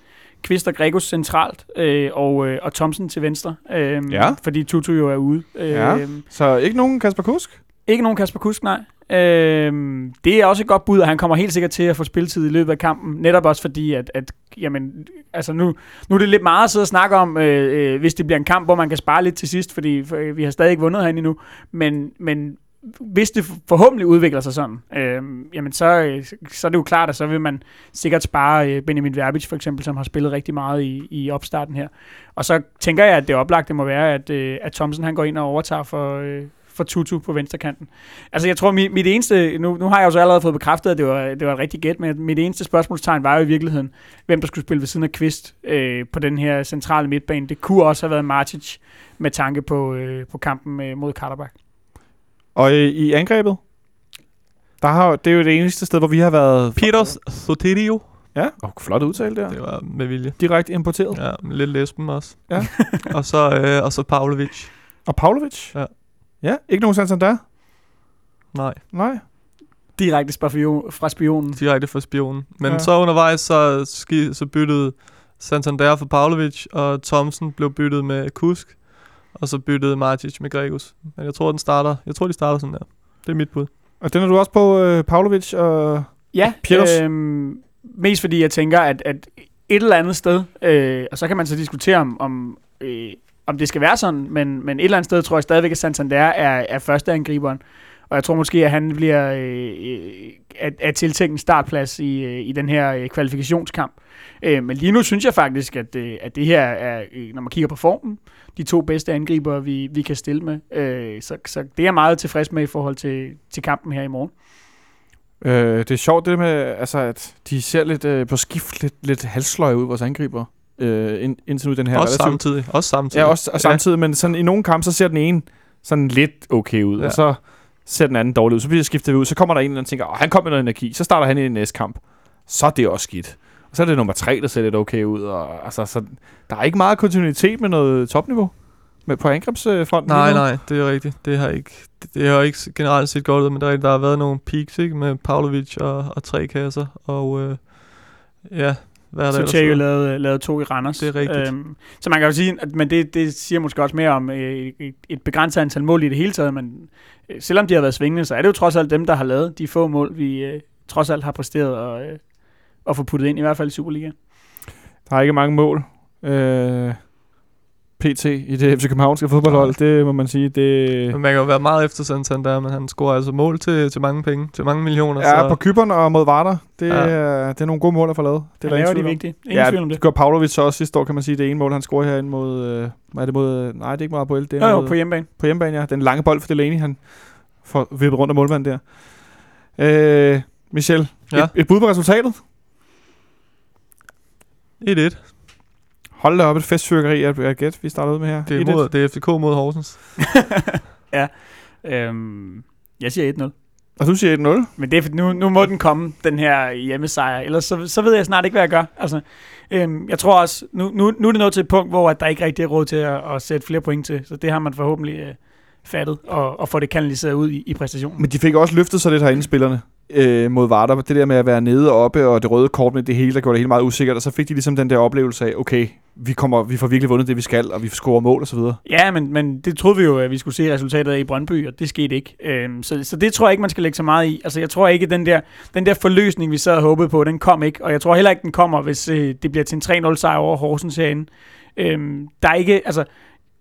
Kvist og Gregus centralt, øh, og, øh, og Thomsen til venstre. Øh, Ja. Fordi Tutu jo er ude. Øh, Ja. Så ikke nogen Kasper Kusk? Ikke nogen Kasper Kusk, nej. Øhm, det er også et godt bud, og han kommer helt sikkert til at få spilletid i løbet af kampen. Netop også fordi, at, at jamen, altså nu, nu er det lidt meget at sidde og snakke om, øh, øh, hvis det bliver en kamp, hvor man kan spare lidt til sidst, fordi for, øh, vi har stadig ikke vundet herinde endnu. Men, men hvis det forhåbentlig udvikler sig sådan, øh, jamen så, øh, så er det jo klart, at så vil man sikkert spare øh, Benjamin Verbic for eksempel, som har spillet rigtig meget i, i opstarten her. Og så tænker jeg, at det oplagte må være, at, øh, at Thomsen han går ind og overtager for, for Tutu på venstrekanten. Altså jeg tror, mit, mit eneste, nu, nu har jeg jo så allerede fået bekræftet, at det var, det var et rigtigt gæt, men mit eneste spørgsmålstegn var jo i virkeligheden, hvem der skulle spille ved siden af Kvist øh, på den her centrale midtbane. Det kunne også have været Martic med tanke på, øh, på kampen øh, mod Karabakh. Og i, i angrebet? Der har, det er jo det eneste sted, hvor vi har været... Peters Soterio. Ja, oh, flot udtale der. Det var med vilje. Direkte importeret. Ja, lidt lesben også. Ja. og så, øh, og så Pavlovic. Og Pavlovic? Ja. Ja, ikke nogen Santander? Nej, Nej. Direkte spion, fra spionen. direkte for spionen. Men Ja. så undervejs, så, ski, så byttede Santander for Pavlovic, og Thomsen blev byttet med Kusk, og så byttede Martic med Gregus. Men jeg tror, den starter, jeg tror, de starter sådan der. Det er mit bud. Og den er du også på, øh, Pavlovic og... Ja, øhm, mest fordi jeg tænker, at, at et eller andet sted, øh, og så kan man så diskutere om, om, øh, om det skal være sådan, men, men et eller andet sted tror jeg stadigvæk, at Santander er, er første angriberen. Og jeg tror måske, at han bliver øh, øh at, at tiltænkt en startplads i, øh, i den her øh, kvalifikationskamp. Øh, men lige nu synes jeg faktisk, at, øh, at det her er, øh, når man kigger på formen, de to bedste angriber, vi, vi kan stille med. Øh, så, så det er jeg meget tilfreds med i forhold til, til kampen her i morgen. Øh, det er sjovt det med, altså, at de ser lidt øh, på skift lidt, lidt halsløje ud, vores angriber. Øh, ind, indtil nu den her Ja, også relativt- samtidig. Også samtidig. Ja, også og samtidig, men sådan, i nogle kampe, så ser den ene sådan lidt okay ud, ja. Ja. og så ser den anden dårlig ud. Så bliver skiftet ud, så kommer der en, der tænker, Åh, han kom med noget energi, så starter han i næste kamp. Så er det også skidt. Og så er det nummer tre, der ser lidt okay ud. Og, altså, så, der er ikke meget kontinuitet med noget topniveau med, på angrebsfronten. Nej, nej, det er rigtigt. Det har ikke, det, det har ikke generelt set godt ud, men der, er der har været nogle peaks ikke, med Pavlovic og, og tre kasser. Og øh, ja, hvad er der Så ellers? Thierry lavede, lavede to i Randers. Det er rigtigt. Øhm, så man kan jo sige, at, men det, det siger måske også mere om øh, et, et begrænset antal mål i det hele taget, men øh, selvom de har været svingende, så er det jo trods alt dem, der har lavet de få mål, vi øh, trods alt har præsteret og, øh, og få puttet ind, i hvert fald i Superliga. Der er ikke mange mål. Øh, PT i det FC Københavnske fodboldhold, det må man sige. Det, man kan jo være meget efter Santander, men han scorer altså mål til, til mange penge, til mange millioner. Ja, så, på Kyberen og mod Varder. Det, Ja. er, det er nogle gode mål at få lavet. Det er ingen de vigtige. Ingen ja, tvivl om det. det gør Pavlovic så også sidste år, kan man sige. Det ene mål, han scorer herinde mod... Øh, hvad er det mod... Nej, det er ikke mod Apoel. Det er Jo, jo, på hjemmebane. på hjemmebane, ja. Den lange bold for Delaney, han får vippet rundt af målmanden der. Øh, Michel, Ja. et, et bud på resultatet? 1-1. Hold da op, et festfyrkeri af af gæt, vi starter ud med her. Det er, 1-1. mod, det er FCK mod Horsens. Øhm, jeg siger 1-0. Og du siger 1-0. Men det er, nu, nu må den komme, den her hjemmesejr. Ellers så, så ved jeg snart ikke, hvad jeg gør. Altså, øhm, jeg tror også, nu, nu, nu er det nået til et punkt, hvor at der ikke rigtig er råd til at, at sætte flere point til. Så det har man forhåbentlig øh, fattet og, og få det kanaliseret ud i, i præstationen. Men de fik også løftet sig lidt herinde, spillerne. øh, mod Vardar. Det der med at være nede og oppe, og det røde kort med det hele, der gjorde det helt meget usikkert. Og så fik de ligesom den der oplevelse af, okay, vi, kommer, vi får virkelig vundet det, vi skal, og vi scorer mål og så videre. Ja, men, men det troede vi jo, at vi skulle se resultatet af i Brøndby, og det skete ikke. Øhm, så, så det tror jeg ikke, man skal lægge så meget i. Altså, jeg tror ikke, den der, den der forløsning, vi sad og håbede på, den kom ikke. Og jeg tror heller ikke, den kommer, hvis øh, det bliver til en 3-0 sejr over Horsens herinde. Øhm, der er ikke, altså,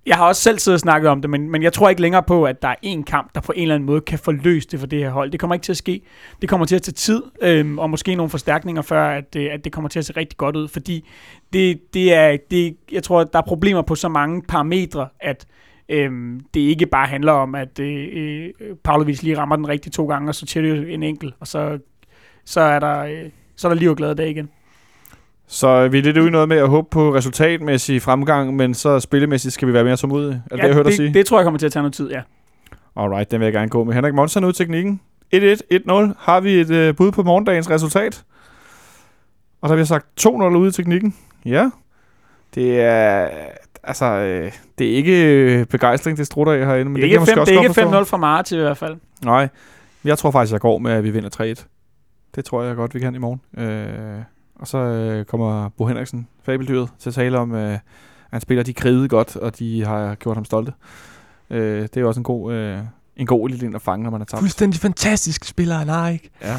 jeg har også selv siddet og snakket om det, men, men jeg tror ikke længere på, at der er en kamp, der på en eller anden måde kan forløse det for det her hold. Det kommer ikke til at ske. Det kommer til at tage tid, øhm, og måske nogle forstærkninger, før at, øh, at det kommer til at se rigtig godt ud, fordi det, det er, det, jeg tror, at der er problemer på så mange parametre, at øhm, det ikke bare handler om, at øh, øh Pavlovic lige rammer den rigtige to gange, og så tæller en enkelt, og så, så er der, øh, så er der liv og glade dag igen. Så vi er lidt ude noget med at håbe på resultatmæssig fremgang, men så spillemæssigt skal vi være mere tålmodige. Er det ja, det, jeg hørte det, sige? det tror jeg kommer til at tage noget tid, ja. Alright, den vil jeg gerne gå med. Henrik Monsen ud teknikken. 1-1, 1-0. Har vi et øh, bud på morgendagens resultat? Og så har vi sagt 2-0 ude i teknikken. Ja. Det er... Altså, øh, det er ikke øh, begejstring, det strutter af herinde. Men Det er det, kan jeg fem, det også er godt ikke forstå. 5-0 fra Marts i hvert fald. Nej, jeg tror faktisk, jeg går med, at vi vinder 3-1. Det tror jeg godt, vi kan i morgen. Øh, og så øh, kommer Bo Henriksen, fabeldyret, til at tale om, øh, at han spiller de kride godt, og de har gjort ham stolte. Øh, det er jo også en god, øh, en god lille en at fange, når man er tabt. Fuldstændig fantastisk spiller han har, ikke? Ja.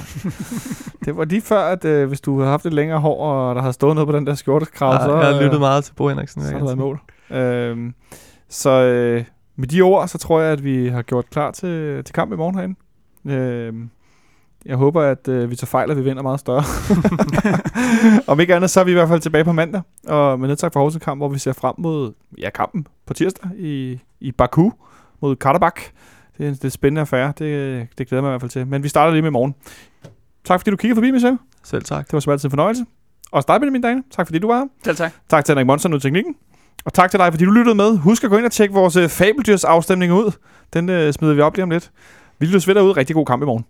det var lige før, at øh, hvis du havde haft et længere hår, og der havde stået noget på den der skjortekrav, Ja, så, jeg har øh, lyttet meget til Bo Henriksen. så har det været mål. Øhm, så øh, med de ord, så tror jeg, at vi har gjort klar til, til kamp i morgen herinde. Øhm, jeg håber, at øh, vi tager fejl, og vi vinder meget større. Om ikke andet, så er vi i hvert fald tilbage på mandag, og med nedtak for Horsens kamp, hvor vi ser frem mod ja, kampen på tirsdag i, i Baku mod Karabakh. Det er en det er en spændende affære, det, det glæder jeg mig i hvert fald til. Men vi starter lige med i morgen. Tak fordi du kiggede forbi, Michel. Selv tak. Det var så altid en fornøjelse. Og dig, Benjamin Dane. Tak fordi du var her. Selv tak. Tak til Henrik Monsen i teknikken. Og tak til dig, fordi du lyttede med. Husk at gå ind og tjekke vores øh, fabeldyrs afstemning ud. Den øh, smider vi op lige om lidt. Vi lyttes ved derude. Rigtig god kamp i morgen.